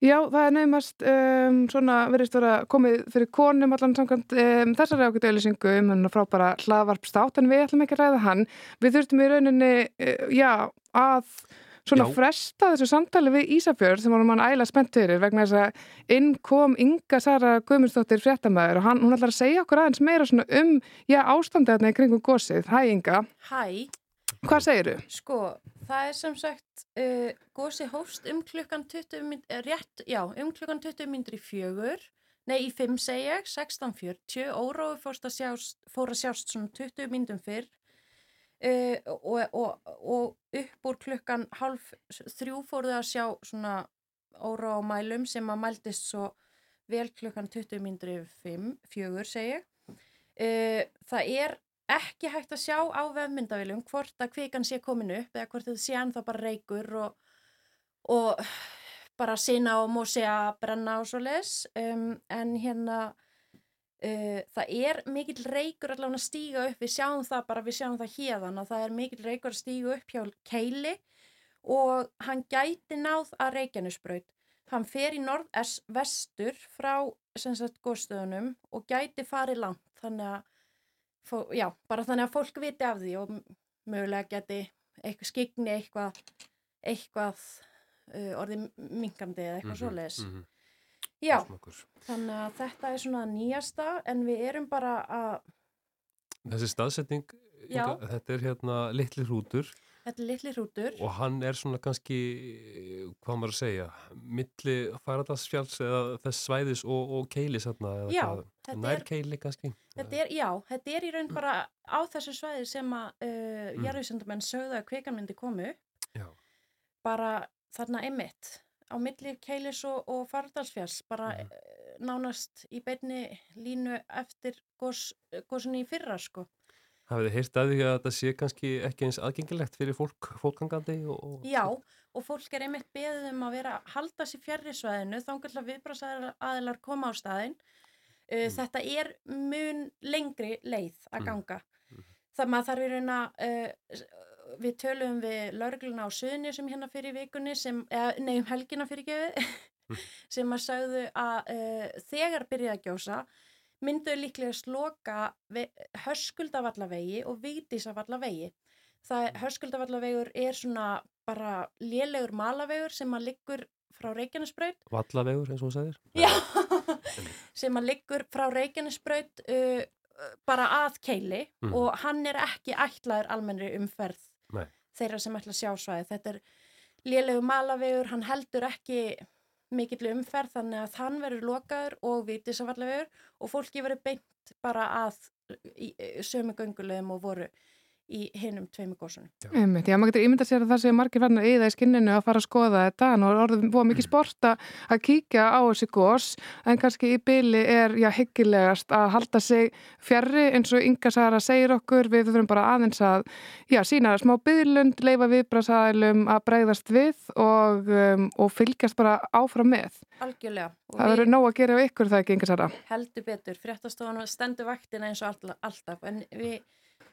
Já, það er nefnast um, svona verðist vera komið fyrir konum allan samkvæmt um, þessari ákveðtu auðlýsingu um hennar frábara hlaðvarpstátt en við ætlum ekki að ræða hann. Við þurftum í rauninni, uh, já, að svona Já. fresta þessu samtali við Ísafjörð sem vorum hann æla spennt fyrir vegna þess að inn kom Inga Sara Guðmundsdóttir fréttamaður og hann, hún ætlar að segja okkur aðeins meira svona um, já, ástandið þarna í kringum gósið. Hæ Inga, Hæ, hvað segiru? sko, það er sem sagt uh, gósi hóst um klukkan 20 mynd, eh, rétt, já, um klukkan 20 myndir í fjögur, nei í 5 segi ég, 16.40, órói fórst að sjást, fór að sjást svona 20 myndum fyrr. Uh, og, og, og upp úr klukkan half þrjú fóruðu að sjá svona óróa á mælum sem að mældist svo vel klukkan 20 myndir í 5, fjögur segi ég. Uh, það er ekki hægt að sjá á vefmyndavélum hvort að kvikan sé komin upp eða hvort þetta sé ennþá bara reykur og, og bara sína og músea brenna og svo les um, en hérna uh, það er mikill reykur allavega að stíga upp, við sjáum það bara, við sjáum það hérðan að það er mikill reykur að stíga upp hjá Keili og hann gæti náð að Reykjanesbraut. Hann fer í norð-vestur frá góðstöðunum og gæti farið langt. Þannig að, fó, já, bara þannig að fólk viti af því og mögulega geti eitthvað skigni eitthvað eitthvað uh, orðið minkandi eða eitthvað Mhm, svoleiðis mhm. já, Smakkur. þannig að þetta er svona nýjasta en við erum bara að Þessi staðsetning, Já. Þetta er hérna litli hrútur þetta er litli hrútur og hann er svona kannski, hvað maður að segja, milli Faradalsfjalls eða þess svæðis og, og keilis hérna, Já, þetta nær er- keili kannski. Þetta er, já, þetta er í raun bara á þessu svæði sem að uh, Mm. jarðvísindamenn sögðu að kvikan myndi komu. Já. Bara þarna einmitt á milli Keilis og, og Fardalsfjalls bara mm. nánast í beinni línu eftir gos, gosinni í fyrra sko. Hafið þið heyrt að því að þetta sé kannski ekki eins aðgengilegt fyrir fólk, fólkangandi og... og Já, og fólk er einmitt beðið um að vera halda sér fjarrir svæðinu þannig að viðbrásæðilar koma á staðinn. Uh, Þetta er mun lengri leið að Mm. ganga. Það maður þarf í raun að uh, við töluðum við laurugluna á söðunni sem hérna fyrir vikunni sem, eða, nei um helgina fyrir gefið [laughs] sem að sagðu að uh, þegar byrjaði að gjósa mynduðu líklega sloka höskuldavallaveigi og vítisavallaveigi. Það höskuldavallavegur er svona bara lélegur malavegur sem að liggur frá Reykjanesbraut Vallavegur eins og hún sagðir. Já, [laughs] sem að liggur frá Reykjanesbraut uh, bara að keili Mhm. og hann er ekki ætlaður almennri umferð Nei. þeirra sem ætla að sjá svæði. Þetta er lélegu malavegur, hann heldur ekki mikill umferð þannig að hann verður lokaður og vítisavallavegur og fólki verður beint bara að sömu göngulegum og voru í hinum tveimu. Einmitt, já, maður getur ímyndað sér að það sé margir fann að yða í skinninu að fara að skoða þetta. En það er orðið búið mikið sport að að kíkja á þessi gós en kannski í byli er já hyggilegast að halda sig fjarrri eins og Inga Sara segir okkur. Við þurfum bara aðeins að já, sína smá byðlund, leifa viðbrasaðilum að bregðast við og, um, og fylgjast bara áfram með. Algjörlega. Og það verður nóg að gera ykkur það ekki Inga Sara? Heldur betur, fréttastofan stendur vaktina eins og all- alltaf. En við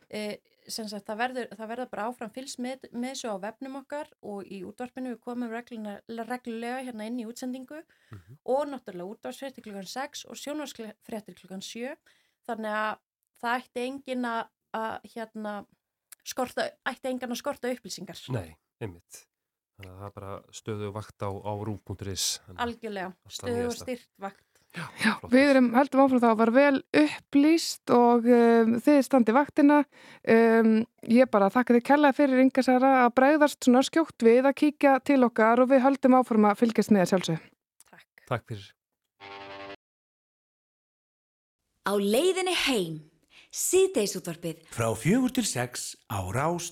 sagt, það verður, það verður bara áfram fylgst með, með svo á vefnum okkar og í útvarpinu. Við komum regluna, reglulega hérna inn í útsendingu og náttúrulega útvarpsfréttir klukkan 6 og sjónvarsfréttir klukkan 7 þannig að það ætti engin að, að hérna skorta, ætti engin að skorta upplýsingar. Nei, einmitt. Þannig að það er bara stöðu vakt á, á rú.is. algjörlega, stöðu og styrt vakt Já, við erum heldum áfram þá að var vel upplýst og um, þið standi vaktina. Um, ég bara þakka þið kella fyrir Inga Sara að bregðast svona skjótt við að kíkja til okkar og við höldum áfram að fylgjast með sjálfsög. Takk fyrir. Á leiðinni heim, síðdeisútvarpið. Frá fjögur til sex á Rás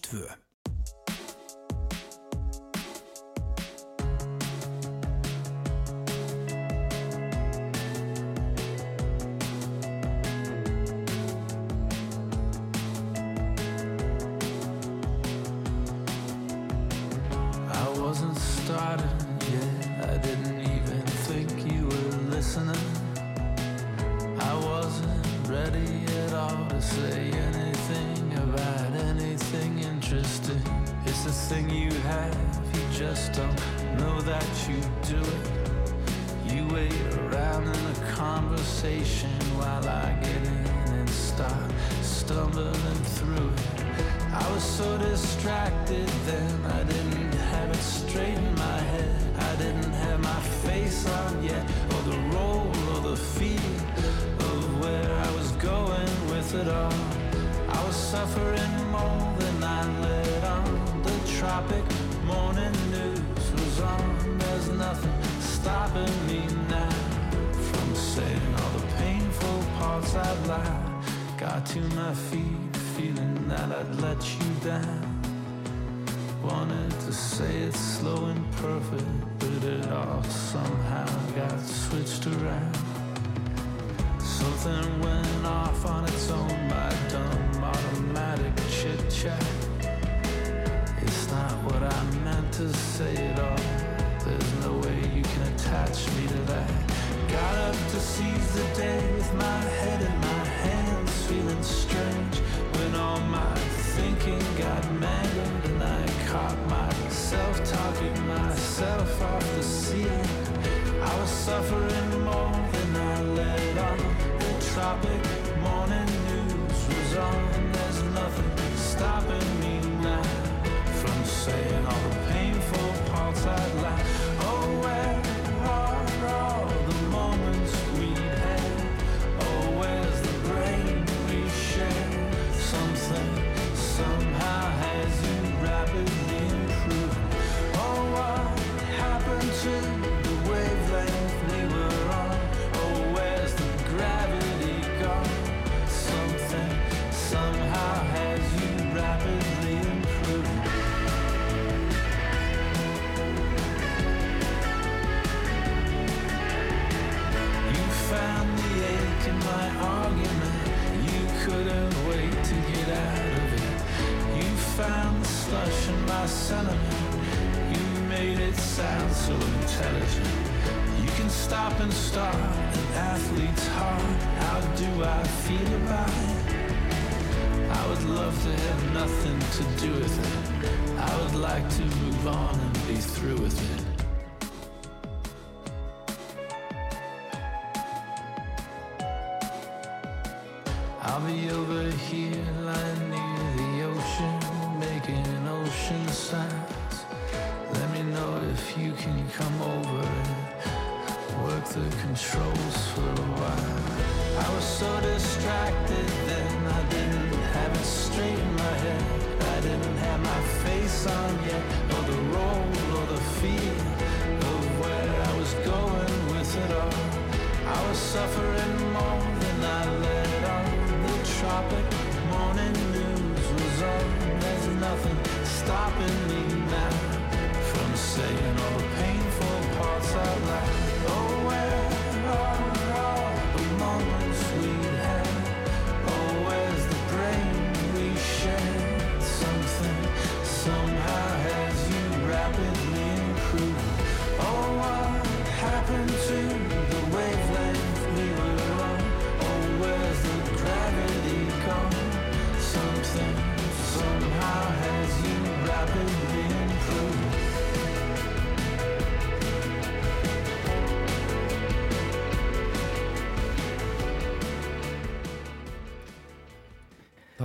the. I was suffering more than I let on. The tropic morning news was on. There's nothing stopping me now from saying all the painful parts I'd like. Sentiment. You made it sound so intelligent. You can stop and start an athlete's heart. How do I feel about it? I would love to have nothing to do with it. I would like to move on and be through with it.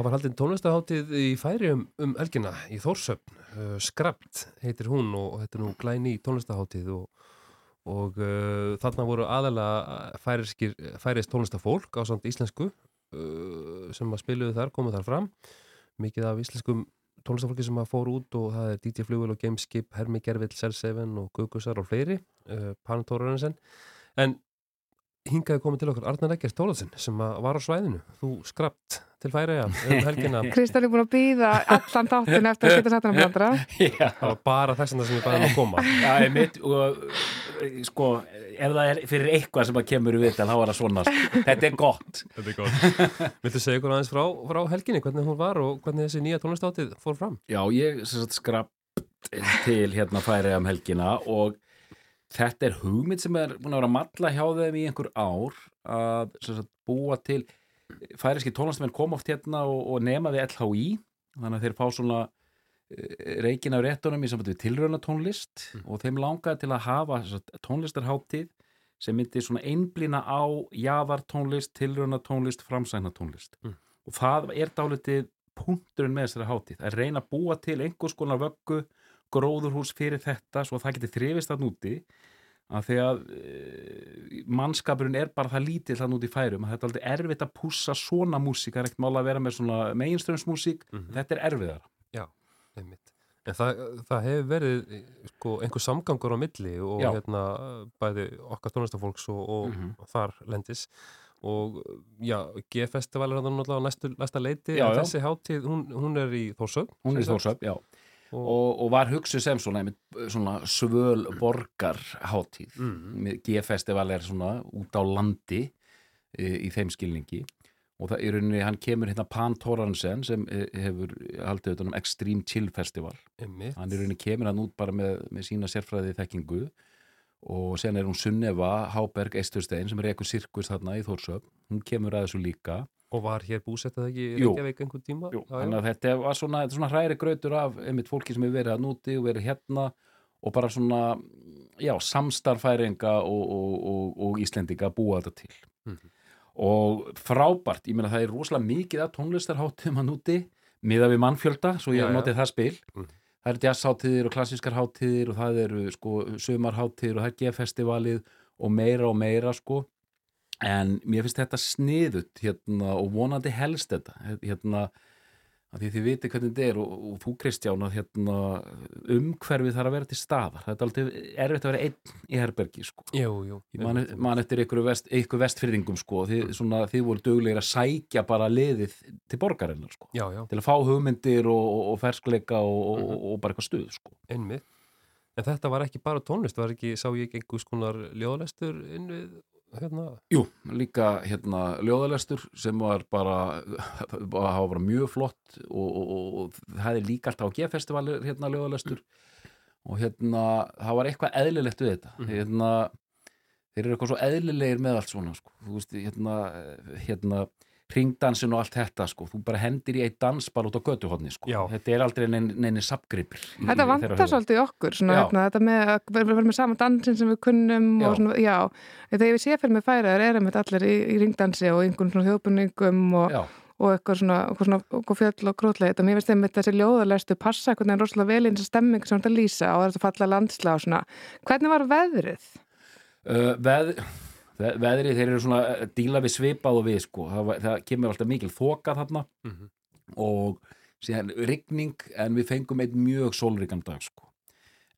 Það var haldinn tónlistaháttið í færi um, um elgina í Þórsöfn, uh, Skrapt heitir hún og þetta er nú glæni tónlistaháttið og, og uh, þarna voru aðalega færiskir, færist tónlistafólk á samt íslensku uh, sem að spiluðu þar, komuð þar fram, mikið af íslenskum tónlistafólki sem að fóru út og það er DJ Flugvel og Gameskip, Hermi Gervill, Selseven og Gugusar og fleiri, uh, Panur Tórarensen, en hingaði komið til okkur Arnar Eggert Tólaðsson sem að var á svæðinu. Þú skrapt til færiða um [laughs] helgina. Kristján er búin að býða allan þáttin eftir að geta satt hann að blandra það var bara þess að sem ég bæði að koma. Já, ég mitt og sko, ef það er fyrir eitthvað sem að kemur í viðtal, þá er það svona sko. þetta er gott. [laughs] Þetta er gott. Viltu segja ykkur aðeins frá, frá helginni, hvernig hún var og hvernig þessi nýja tónlistáttið fór fram? Já, ég skrapt til hérna færiða um helgina og þetta er hugmynd sem er búin að vera að matla hjá þeim í einhver ár að sagt, búa til færiski tónlistamenn koma oft hérna og, og nema við LHI þannig að þeir fá svona reikin af réttunum í sambandi við tilrauna tónlist og þeim langaði til að hafa sagt, tónlistarháttið sem myndi svona einblýna á jaðartónlist, tilrauna tónlist, framsækna tónlist Mm. og það er dálítið punkturinn með þessari háttið að reyna að búa til einhvers konar vöggu gróðurhús fyrir þetta svo að það geti þrifist að núti að því að e, mannskapurinn er bara það lítill að núti í færum að þetta er aldrei erfitt að pússa svona músík, það er ekkert mála að vera með svona meginströmsmúsík, þetta er erfiðara Já, einmitt En það, það hefur verið sko, einhver samgangur á milli og hérna bæði okkar tónlistafólks og, og Mhm. þar lendis og já, G-festival er þannig náttúrulega á næstu, næsta leiti Já, en já. þessi hátíð, hún, hún er í Þórsöfn hún er í. Þórsöfn, já og, og var hugsuð sem svona, svona svöl borgar hátíð. Mhm. G-festival er svona út á landi e, í þeim skilningi. Og það er rauninni, hann kemur hérna Pan Thoransen sem e, hefur haldið utan um Extreme Chill Festival. Einmitt. hann er rauninni kemur hann út bara með, með sína sérfræði þekkingu og sen er hún Sunneva Háberg Eisturstein sem er eitthvað sirkus þarna í Þórsöp hún kemur að þessu líka Og var hér búsettað ekki í Jú. Reykjavík einhvern tíma? Jú, þannig að þetta var svona, þetta svona hræri grautur af einmitt fólki sem hefur verið að núti og verið hérna og bara svona já, samstarfæringa og, og, og, og Íslendinga að búa þetta til Mhm. og frábært, ég meina það er rosalega mikið af tónlistarháttum að núti miða við mannfjölda, svo ég já. notið það spil Mhm. það eru jazzháttíðir og klassískar háttíðir og það eru sko sumarháttíðir og það er G-festivalið og meira og meira sko en mér finnst þetta sniðut hérna og vonandi helst þetta hérna því þið viti hvernig þetta er og, og þú Kristján að hérna umhverfið þarf að vera til staðar þetta er alltaf erfitt að vera einn í herbergi sko. Jú, jú. Man, man eftir ykkur, vest, ykkur vestfyrðingum sko, þið, svona, þið voru duglegir að sækja bara liðið til borgarinnar sko, Já, já. til að fá hugmyndir og, og, og ferskleika og, og, og bara eitthvað stuð sko. Einmitt. En þetta var ekki bara tónlist, var ekki, sá ég einhvers konar ljóðalestur inn við, hérna? Jú, líka hérna ljóðalestur sem var bara hafa bara mjög flott og, og, og, og það er líka alltaf á G-festivalir hérna ljóðalestur og hérna það var eitthvað eðlilegt við þetta hérna þeir eru eitthvað svo eðlilegir með allt svona sko. þú veist, hérna, hérna ringdansin og allt þetta sko. þú bara hendir í eitt dans bara út á götuhotni sko. þetta er aldrei neini, neini sapgripir Þetta vantar svolítið okkur, svona, Já. hérna, þetta með að vera með sama dansin sem við kunnum Já. og svona, já, þegar ég sé fyrir mig færaður erum við allir í, í ringdansi og einhvern svona þjóðbuningum og, Já. og eitthvað svona, svona eitthvað fjöll og grótleit og mér finnst þeim þessi ljóðarlestu passa einhvern veginn rosalega vel í þessa stemming sem þetta lýsa og þetta falla landsla og svona. Hvernig var veðrið? Uh, veð, ve- veðrið, þeir eru svona að díla við svipað og við sko, það, það kemur alltaf mikil þoka þarna Mhm. og síðan rigning en við fengum einn mjög sólríkan dag sko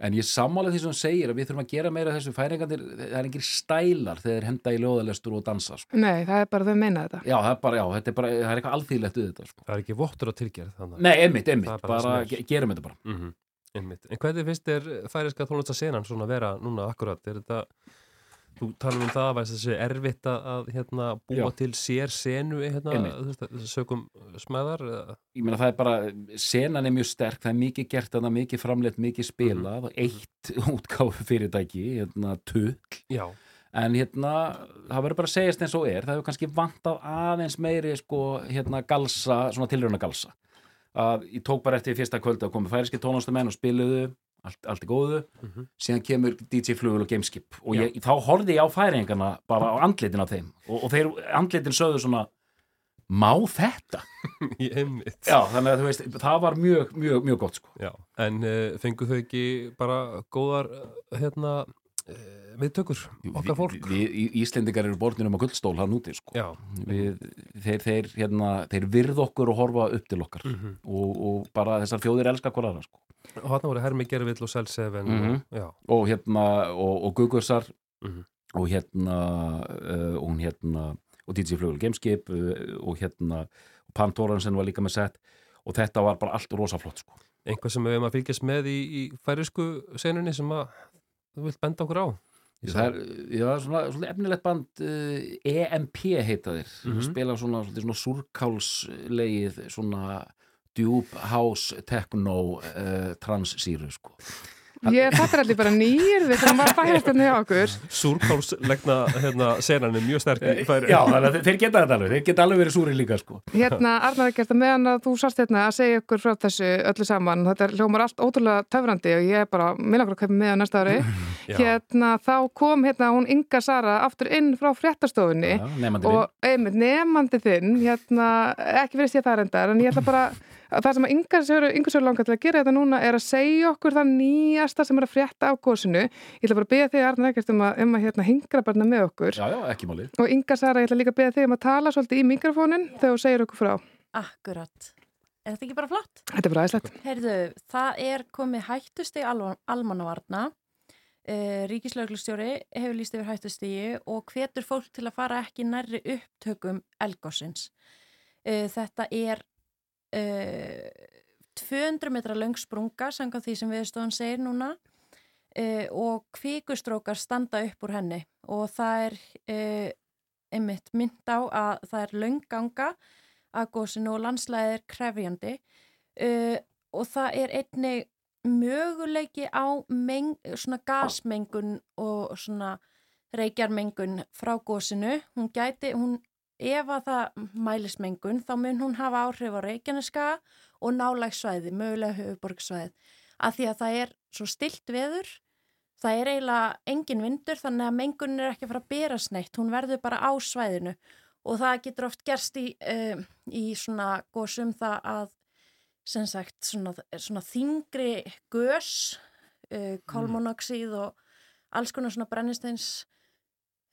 en ég sammála því sem hún segir að við þurfum að gera meira þessu færingandir, það er engir stælar þegar þeir henda í ljóðalestur og dansa sko. Nei, það er bara þau meina þetta. já, það er bara, já, þetta er bara, það er eitthvað alþýðlegt við þetta sko. Það er ekki vottur að tilgerð þannig. Nei, einmitt, einmitt, bara, gerum þetta bara mm Einmitt. En hvernig finnst þér færiska tónlistasenan svona vera núna akkurat? Er þetta, þú talar um það að þessi erfitt að, að hérna, búa Já. til sér senu hérna, sögum smæðar? ég meina það er bara, senan er mjög sterk það er mikið gert þarna, mikið framleitt, mikið spilað Mhm. og eitt [laughs] útgáfu fyrirtæki, hérna, Já. en hérna, það verður bara að segjast eins og er, það hefur kannski vantað aðeins meiri, sko, hérna, galsa svona tilrauna galsa að ég tók bara eftir fyrsta kvöldu að koma færiski tónlistamenn og spiluðu allt, allt er góðu, Mhm. síðan kemur DJ Flugul og Gameskip og ég, þá horfði ég á færingana bara á andlitin af þeim og, og þeir andlitin sögðu svona má þetta? [laughs] Já, þannig að þú veist, það var mjög, mjög, mjög gott sko. Já, en uh, fengu þau ekki bara góðar uh, hérna uh, viðtökur, okkar fólk? Við, við Íslendingar eru borðin um að guldstól hann úti sko. Við, þeir, þeir, hérna, þeir virð okkur og horfa upp til okkar Mhm. og, og bara þessar þjóðir elska hver aðra sko. Og hann voru Hermi Gervill og Selseven og, já. og hérna og, og Gugursar Mhm. og hérna uh, og hérna og DJ Flugul Gameskip uh, og hérna Pantoransen var líka með sett og þetta var bara allt rosa flott sko. Einhvað sem við hefum að fylgjast með í, í færisku senunni sem að þú vilt benda okkur á? Það er, já, svona, svona efnilegt band uh, EMP heita þeir Mhm. spila svona, svona, svona súrkálslegið svona djúb house techno uh, transsýru sko. Ég, er allir bara nýjir við bara að færast hérna hjá okkur. Súrkálslegna hérna, senan er mjög sterk færi. Já, þannig þeir geta þetta alveg, þeir geta alveg verið súri líka sko. Hérna, Arnar ekkert meðan að þú sást hérna að segja ykkur frá þessu öllu saman, þetta er hljómar allt ótrúlega töfrandi og ég er bara, minna okkur að kaupa með á næsta ári, [laughs] hérna þá kom hérna hún Inga Sara aftur inn frá fréttastofunni Já, nemandi þinn. og einmitt nefandi þinn, hérna, ekki verið sér það reyndar, en ég ætla bara það sem að Söru langar til að gera þetta núna er að segja okkur það nýjasta sem er að frétta á gósinu. Ég ætla bara að beða þig Arnar ekkert um að, um að hérna, hingra barna með okkur. Já, já, ekki málið. Og Inga Sara, ég ætla líka að beða þig um að tala svolítið í mikrofónin þegar þú segir okkur frá. Akkurat. Er þetta ekki bara flott? Þetta er bara aðeinslegt. Heyrðu, það er komið hættustegi almannavarna. Uh, Ríkislauglustjóri hefur líst yfir hættustegi og hvetur fólk til að fara ekki nærri upptökum elgósins. Uh, þetta er 200 metra löng sprunga, samkvæmt því sem viðstofan segir núna. Uh, og kvikustrókar standa upp úr henni. Og það er uh, einmitt mynd á að það er lönganga að gósinu og landslæðið er krefjandi. Og það er einnig möguleiki á meng, svona gasmengun og svona reykjarmengun frá gósinu. Hún gæti, hún, ef að það mælist mengun, þá mun hún hafa áhrif á reykjaneska og nálægsvæði, mögulega höfuborgsvæði. Af því að það er svo stilt veður, það er eiginlega engin vindur, þannig að mengun er ekki að fara að bera sneitt, hún verður bara á svæðinu. Og það getur oft gerst í, uh, í svona gósum það að sem sagt svona, svona þingri gös, uh, kolmonoxíð og alls konar svona brennisteins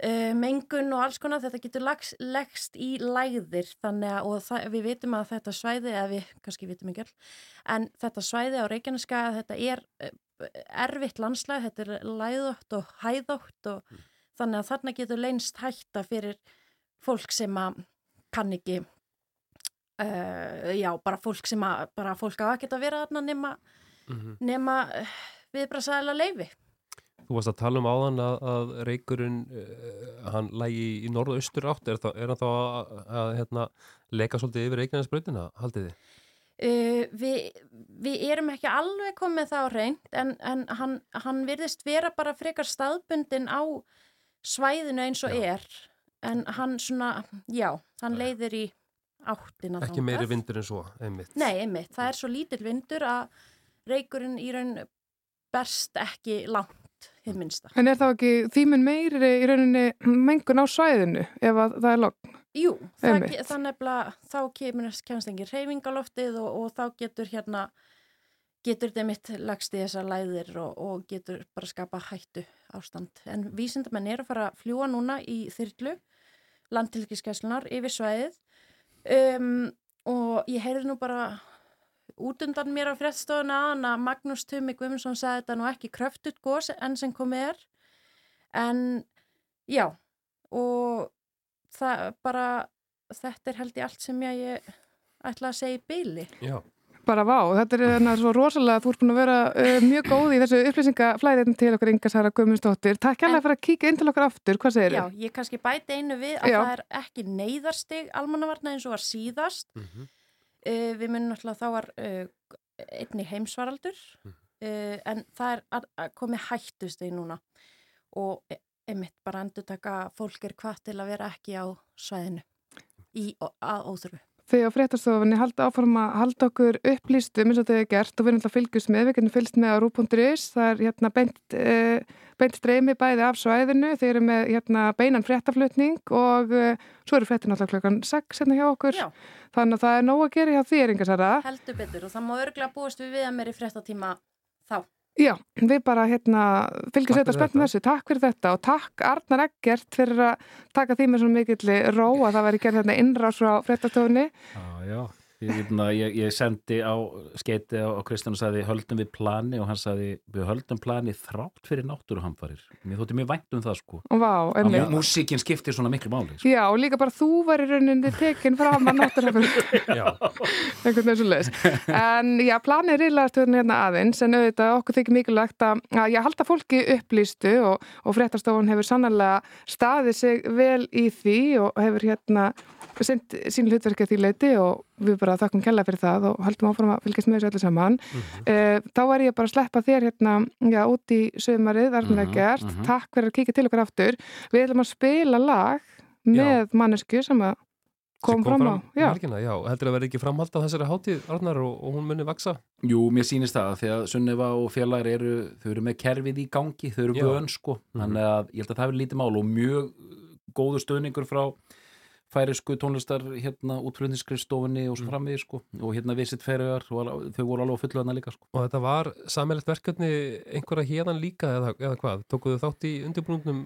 uh, mengun og alls konar þetta getur lagst, leggst í lægðir þannig að það, við vitum að þetta svæði, eða við kannski vitum ekki all, en þetta svæði á Reykjaneska þetta er uh, erfitt landslag, þetta er læðótt og hæðótt og þannig að þarna getur leinst hætta fyrir fólk sem að kann ekki uh, já, bara fólk sem að bara fólk á að geta verið þarna nema, Mhm. nema uh, við bara sæðilega leifi Þú varst að tala um áðan að, að reykurinn, uh, hann lægi í norðaustur átt, er, það, er hann þá að, að hérna, leka svolítið yfir reykjarnesbrautina, haldið þið? Uh, við, við erum ekki alveg komið það á reynd en, en hann, hann virðist vera bara frekar staðbundin á svæðinu eins og er. En hann svona, já, hann leiðir í áttina Ekki meiri vindur en svo, einmitt. Nei, einmitt, það er svo lítill vindur að reykurinn í raun berst ekki langt, hið minnsta. En er þá ekki þýmun meiri í rauninni mengun á svæðinu ef að það er logn? Jú, það, það nefnilega, þá kemur kemst engin reyfingaloftið og, og þá getur hérna, getur þetta mitt lagst í þessar læðir og, og getur bara skapa hættu ástand. En vísindamenn eru að fara að fljúa núna í þyrlu, landtilkiskeslunar, yfir svæðið um, og ég heyrði nú bara út undan mér á fréttstofuna aðan að Magnús Tumi Guðmundsson sagði þetta nú ekki kröftut gos enn sem komið er en já og það bara þetta er held ég allt sem ég, ég ætla að segja í byli Já. Bara vá, þetta er þannig svo rosalega, þú ert búin að vera uh, mjög góð í þessu upplýsingaflæðin til okkar Inga Sara Guðmundsdóttir. Takk hérlega fyrir að kíka inn til okkar aftur, hvað segir Já, ég kannski bæti einu við að Já. það er ekki neyðarstig almannavarna eins og var síðast Mhm. Uh, við munum náttúrulega þá var uh, einni heimsvaraldur Mhm. uh, en það er að, að komi hættusteg núna. Og e- einmitt bara endur taka fólk er hvað til að vera ekki á svæðinu. Í, að óþurfu Þegar á fréttastofunni halda áform að halda okkur upplýstum eins og þau hefur gert og við náttúrulega fylgjumst með, við getum fylgst með á rú.is, það er hérna beint, uh, beint streymi bæði af svæðinu, þeir eru með hérna beinan fréttaflutning og uh, svo eru fréttin alltaf klokkan 6 hérna hjá okkur, Já. þannig að það er nóg að gera hjá þér, Inga Sara. heldur betur og það má örglega búast við við að mér í fréttatíma þá Já, við bara hérna fylgjumst Takk þetta spennt með þessu, takk fyrir þetta og takk Arnar Eggert fyrir að taka því með svona mikill ró að það væri gerð hérna innrás frá fréttastofunni. Já, já. Ég, hérna, ég, ég sendi á skeiti á Kristján og sagði höldum við plani og hann sagði við höldum plani þrátt fyrir náttúruhamfarir. Mér þótti mjög vænt um það sko. Og vá, Að einmitt. mú- Músíkin skiptir svona miklu máli. Sko. Já, og líka bara þú var í rauninni tekin fram að náttúrulega [laughs] Já. einhvern veginn svo leiðis. En já, planið er reyðlega hérna aðeins en auðvitað okkur þykir mikilvægt að, ég halda fólki upplýstu og, og fréttastofun hefur sannlega staðið sig vel í því og hefur hérna sint sín hlutverki að því leiti og við bara þakkum kella fyrir það og haldum áfram að fylgjast með þessu öllu saman. Mm þá er ég bara að sleppa þér hérna já, út í sömarið, Arnar Mhm, Eggert. mhm. Takk fyrir að kíkja til okkur aftur. Við ætlum að spila lag með mannesku sem að kom, fram á. Já. Helgina, já, heldur að verði ekki framhald á þessari hátíð, Arnar, og, og hún muni vaksa? Jú, mér sýnist það því að Sunneva og félagar eru, þau eru með kerfið í gangi, þau eru Já. vön sko. Þannig að ég held að það er lítið mál og mjög góður stöðningur frá færisku tónlistar hérna útflutningskrifstofunni og svo framvið sko og hérna Visit Ferriðar þau voru alveg fullu hana líka sko. Og þetta var sammeilegt verkefni einhverja hérðan líka eða, eða hvað? Tókuðu þátt í undirbúningum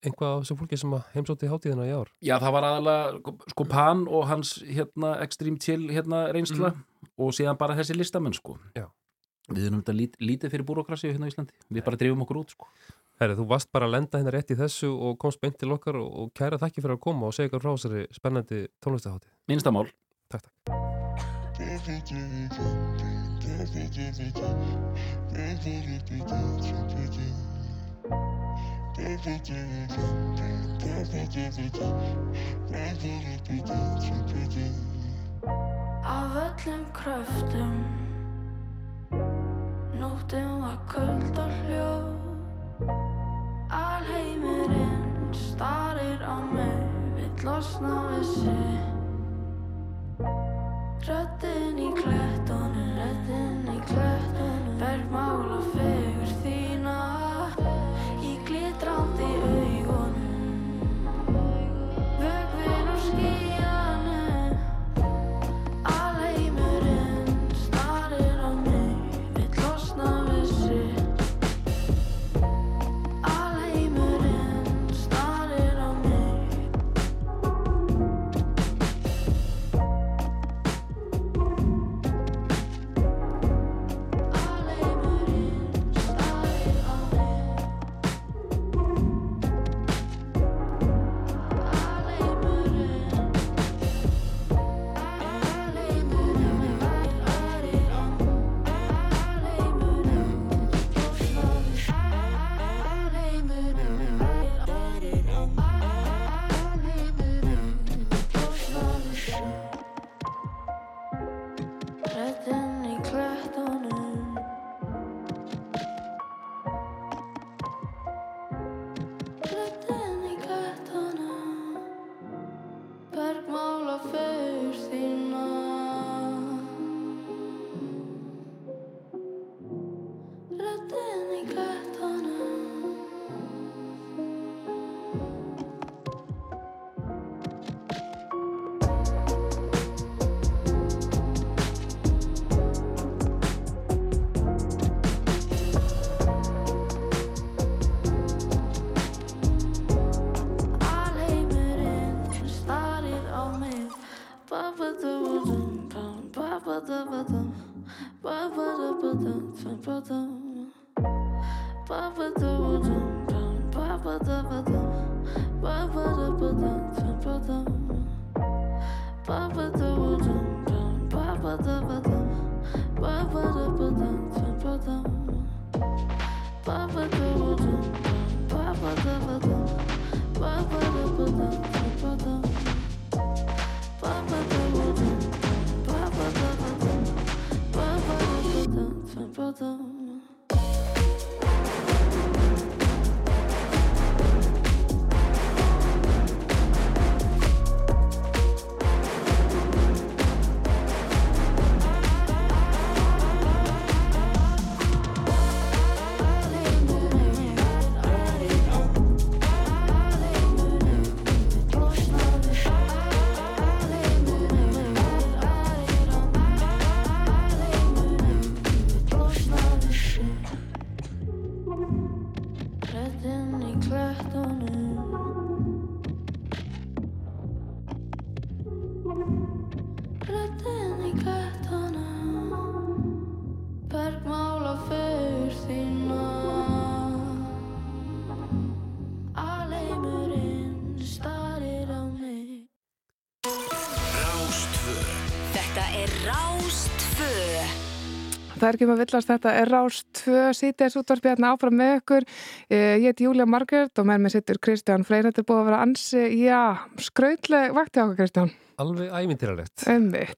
einhvað af þessu fólki sem heimsótti hátíðina í ár? Já, það var aðalega sko Pan og hans hérna Extreme Chill hérna reynsla og síðan bara þessi listamenn sko. Já. Við erum þetta lít, lítið fyrir búrokrasi hérna í Íslandi. Við bara drifum okkur út sko. Herri, þú varst bara að lenda hérna rétt í þessu og komst beint til okkar og, og kæra þakki fyrir að koma og segja ykkur frá þessari spennandi tónlistaháttið. Minnsta mál. Takk, takk. Af öllum kröftum Nóttin var köld og hljó Alheimurinn starir á mig Vill losna við sig. Röddinn í klettunum Röddinn í klettunum Bergmála fegur þína about. Er ekki að villast, þetta er Rás 2 sítið útvarpið hérna áfram með ykkur. Eh, Ég heiti Júlia Margert og með mér sittur Kristján Freyr. Þetta er búið að vera ansi, já, skrautleg vakti okkar Kristján. Alveg. Einmitt.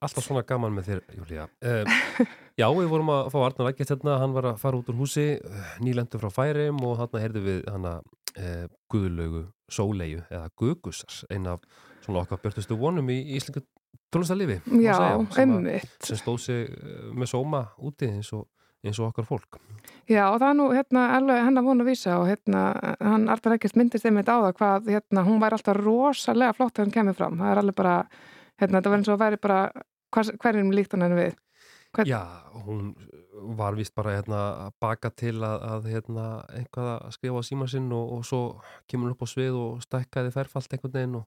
Alltaf svona gaman með þér, Júlía. Uh, já, við vorum að fá Arnar Lækjast hérna, hann var að fara út úr húsi, uh, nýlendur frá Færim og hann heyrðu við hann að uh, Guðlaugu Sóleiu eða Guðgussars, einn af svona okkar börtustu vonum í Íslingu tónlistarlifi. Já, einmitt. Sem stóð sig uh, með sóma úti eins og, eins og okkar fólk. Já, og það er nú hérna alveg hennar von að vísa og hérna hann Arnar ekkert myndist einmitt á það hvað hérna hún væri alltaf rosalega flott þegar hann kemur fram. Það er alveg bara, hérna þetta var eins og væri bara hvers, hverjum líkt hann henni við. Hvern... Já, hún var vist bara hérna, að baka til að, að hérna, einhvað að skrifa á síma sinn og, og svo kemur hún upp á svið og stækkaði ferfalt einhvern veginn og,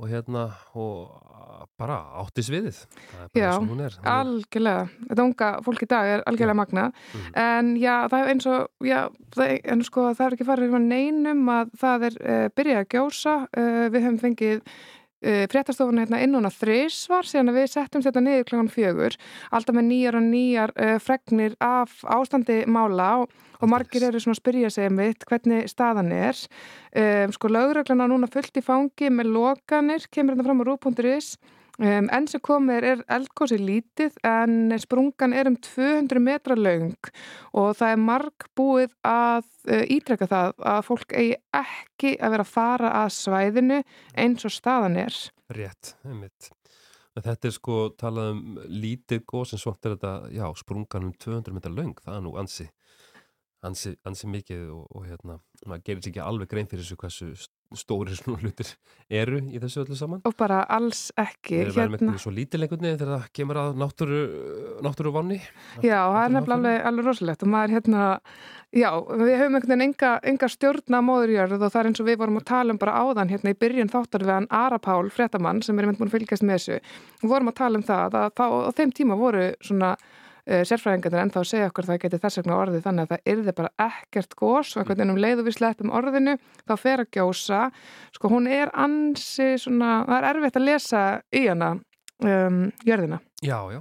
og hérna og bara er bara Já, er, hún er algjörlega. Þetta unga fólk í dag er algjörlega magna. En já, það er eins og, já, það, en sko það er ekki farið um neinum að það er uh, byrjað að gjósa. Uh, við höfum fengið fréttastofuna hérna inn húnna þrísvar síðan að við settum þetta niður klokkan fjögur. Alltaf með nýjar og nýjar uh, fregnir af ástandi mála og, og margir eru svona að spyrja sig mitt hvernig staðan er. Um, sko lögreglana núna fullt í fangi með lokanir, kemur hérna fram á rú.is Um, enn sem komið er eldgósi lítið en sprungan er um 200 metra laung og það er marg búið að uh, ítrekka það að fólk eigi ekki að vera að fara að svæðinu eins og staðan er. Rétt, einmitt. Þetta er sko talað um lítið góð sem svont er þetta, já, sprungan um 200 metra laung, það er nú ansi, ansi, ansi mikið og, og hérna, maður gerir sér ekki alveg grein fyrir þessu hversu stóri svona hlutir eru í þessu öllu saman. Og bara alls ekki. Við verðum eitthvað svo lítilegunni þegar það kemur að náttúru, náttúru vanni. Já, það er nefnilega alveg, alveg rosalegt og maður hérna, já, við höfum einhvern veginn enga, enga stjórna móðurjörð og það er eins og við vorum að tala um bara áðan hérna í byrjun þáttar við hann Ara Pál, fréttamann sem er einmitt búin að fylgjast með þessu og vorum að tala um það að á þeim tíma voru svona sérfræðingarnir ennþá segja okkur það geti þess vegna orðið þannig að það yrði bara ekkert gós og einhvern veginn um leiðu við slettum orðinu þá fer að gjósa sko hún er ansi svona, það er erfitt að lesa í hana um, jörðina Já, já.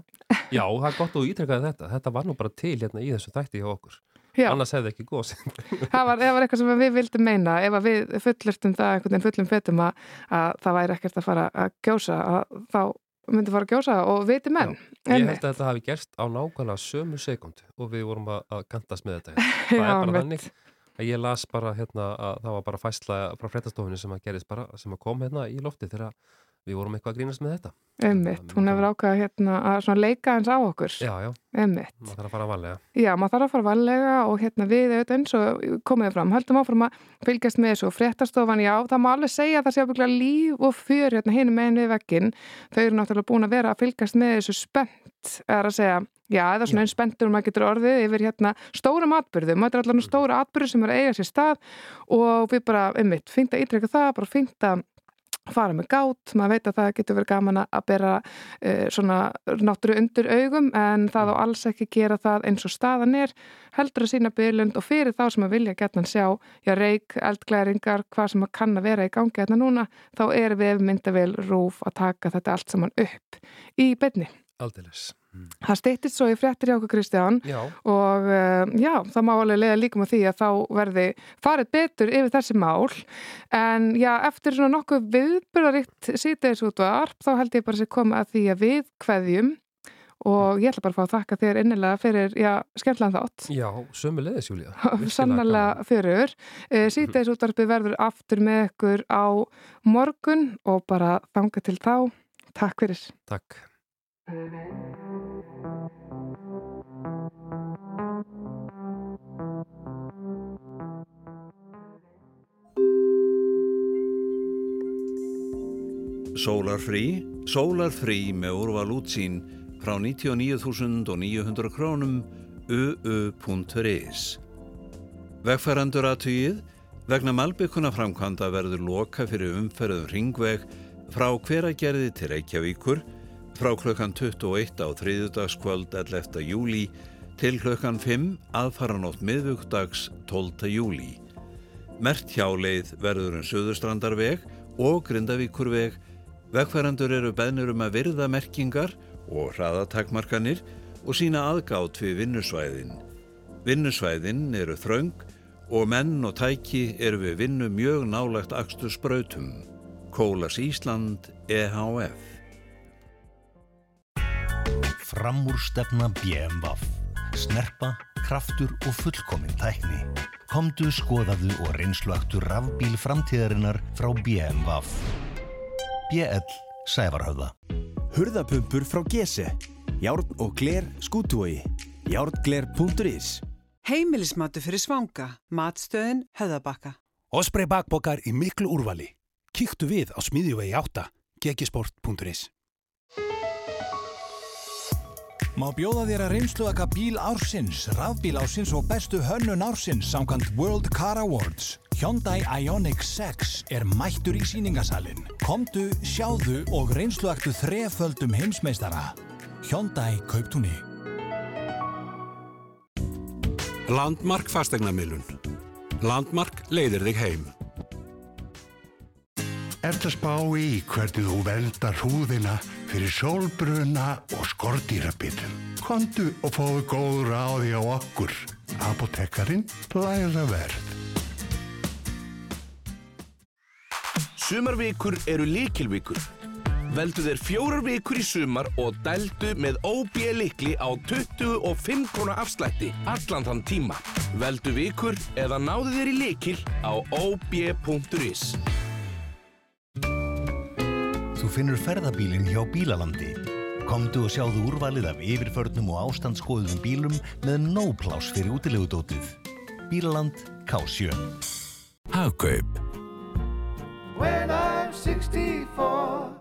Já, það er gott að þú ítrekkaði þetta. Þetta var nú bara til hérna í þessu þætti hjá okkur. Já. Annars hefði ekki góð. [laughs] það var, var eitthvað sem við vildum meina ef við fullurtum það einhvern veginn fullum fötum að, að það væri ekkert að fara að gjósa að þá myndi fara að gjósa og viti menn Ég Einmitt. held að þetta hafi gerst á nákvæmlega sömu sekundu og við vorum að, að kantast með þetta. [laughs] Það Já, er bara þannig að ég las bara hérna að það var bara fæsla frá fréttastofunni sem að gerist bara, sem að kom hérna í lofti þegar við vorum eitthvað að grínast með þetta. Einmitt, hún hefur ákveða hérna að leika eins á okkur Já, já. Einmitt. Maður þarf að fara valega. Já, maður þarf að fara varlega og hérna við auðvitað eins og komið fram, höldum áfram að fylgjast með þessu og fréttastofan, já, það má alveg segja að það sé ábygglega líf og fjör hérna hinum meginn við veggin, þau eru náttúrulega búin að vera að fylgjast með þessu spennt, er að segja, já, eða svona einn spenntur maður getur orðið yfir hérna stórum atbyrðum, þetta er allavega stóra atbyrður sem er að eiga sér stað og við bara, einmitt, fínt að ítrekka það, bara fínt að fara með gát, maður veit að það getur verið gaman að bera uh, svona náttúru undir augum en það á alls ekki gera það eins og staðan er heldur að sína byrjlund og fyrir þá sem að vilja gætnan sjá, já reik, eldglæringar hvað sem að kann að vera í gangi hérna núna, þá er við myndavél rúf að taka þetta allt saman upp í beinni. Aldeilis. Það steytist svo í fréttir hjá okkur Kristján. Já. og uh, já, það má alveg leiða líkum á því að þá verði farið betur yfir þessi mál. En já, eftir svona nokkuð viðbyrðaritt síðdeis út og arp þá held ég bara sér koma að því að við kveðjum. Og ég ætla bara að fá að þakka þér innilega fyrir, já, skemmtlan þátt. Já, sömu leiðis. [laughs] Virkilega sannlega fyrir. Síðdeis útvarpið verður aftur með ykkur á morgun og bara þanga til þá. Takk fyrir. Takk Sólarfrí, sólarfrí með úrval útsýn frá 99.900 krónum uu.is Vegfærandur aðtugið vegna malbygguna framkvæmda verður loka fyrir umferðum ringveg frá hveragerði til Reykjavíkur frá klukkan 21 á þriðudagskvöld 11. júli til klukkan 5 aðfaranótt miðvugdags 12. júli. Mert hjáleið verður um Suðurstrandarveg og Grindavíkurveg Vegfærandur eru beðnir um að virða merkingar og hraðatakmarkanir og sína aðgátt við vinnusvæðin. Vinnusvæðin eru þröng og menn og tæki eru við vinnu mjög nálagt axtu sprautum. Kólas Ísland EHF Framúrstefna BMW. Snerpa, kraftur og fullkomin tækni. Komdu, skoðaðu og reynsluaktu rafbíl framtíðarinnar frá BMW. BL Sævarhöfða. Hurðapumpur frá Gese. Járn og gler skútúi. Járngler.is Heimilismatu fyrir svanga. Matstöðin Höðabakka. Osprey bakbókar í miklu úrvali. Kíktu við á smiðjuvegi 8, gegisport.is Má bjóða þér að reynsluaka bíl ársins, rafbíl ársins og bestu hönnun ársins samkvæmt World Car Awards. Hyundai Ioniq 6 er mættur í síningasalinn. Komdu, sjáðu og reynsluaktu þreföldum heimsmeistara. Hyundai Kauptúni. Landmark fastegnamilun. Landmark leiðir þig heim. Ertu að spá í hvernig þú veldar húðina fyrir sólbruna og skordýrabitum? Kondu og fáðu góð ráði á okkur. Apotekkarinn læra verð. Sumarvikur eru líkilvikur. Veldu þér fjórar vikur í sumar og dældu með OB likli á 25 krónu afslætti allan þann tíma. Veldu vikur eða náðu þér í likil á ob.is. Þú finnur ferðabílinn hjá Bílalandi. Komdu og sjáðu úrvalið af yfirförnum og ástandskoðum bílum með nóplás fyrir útilegudótið. Bílaland K7. Hagkaup When I'm 64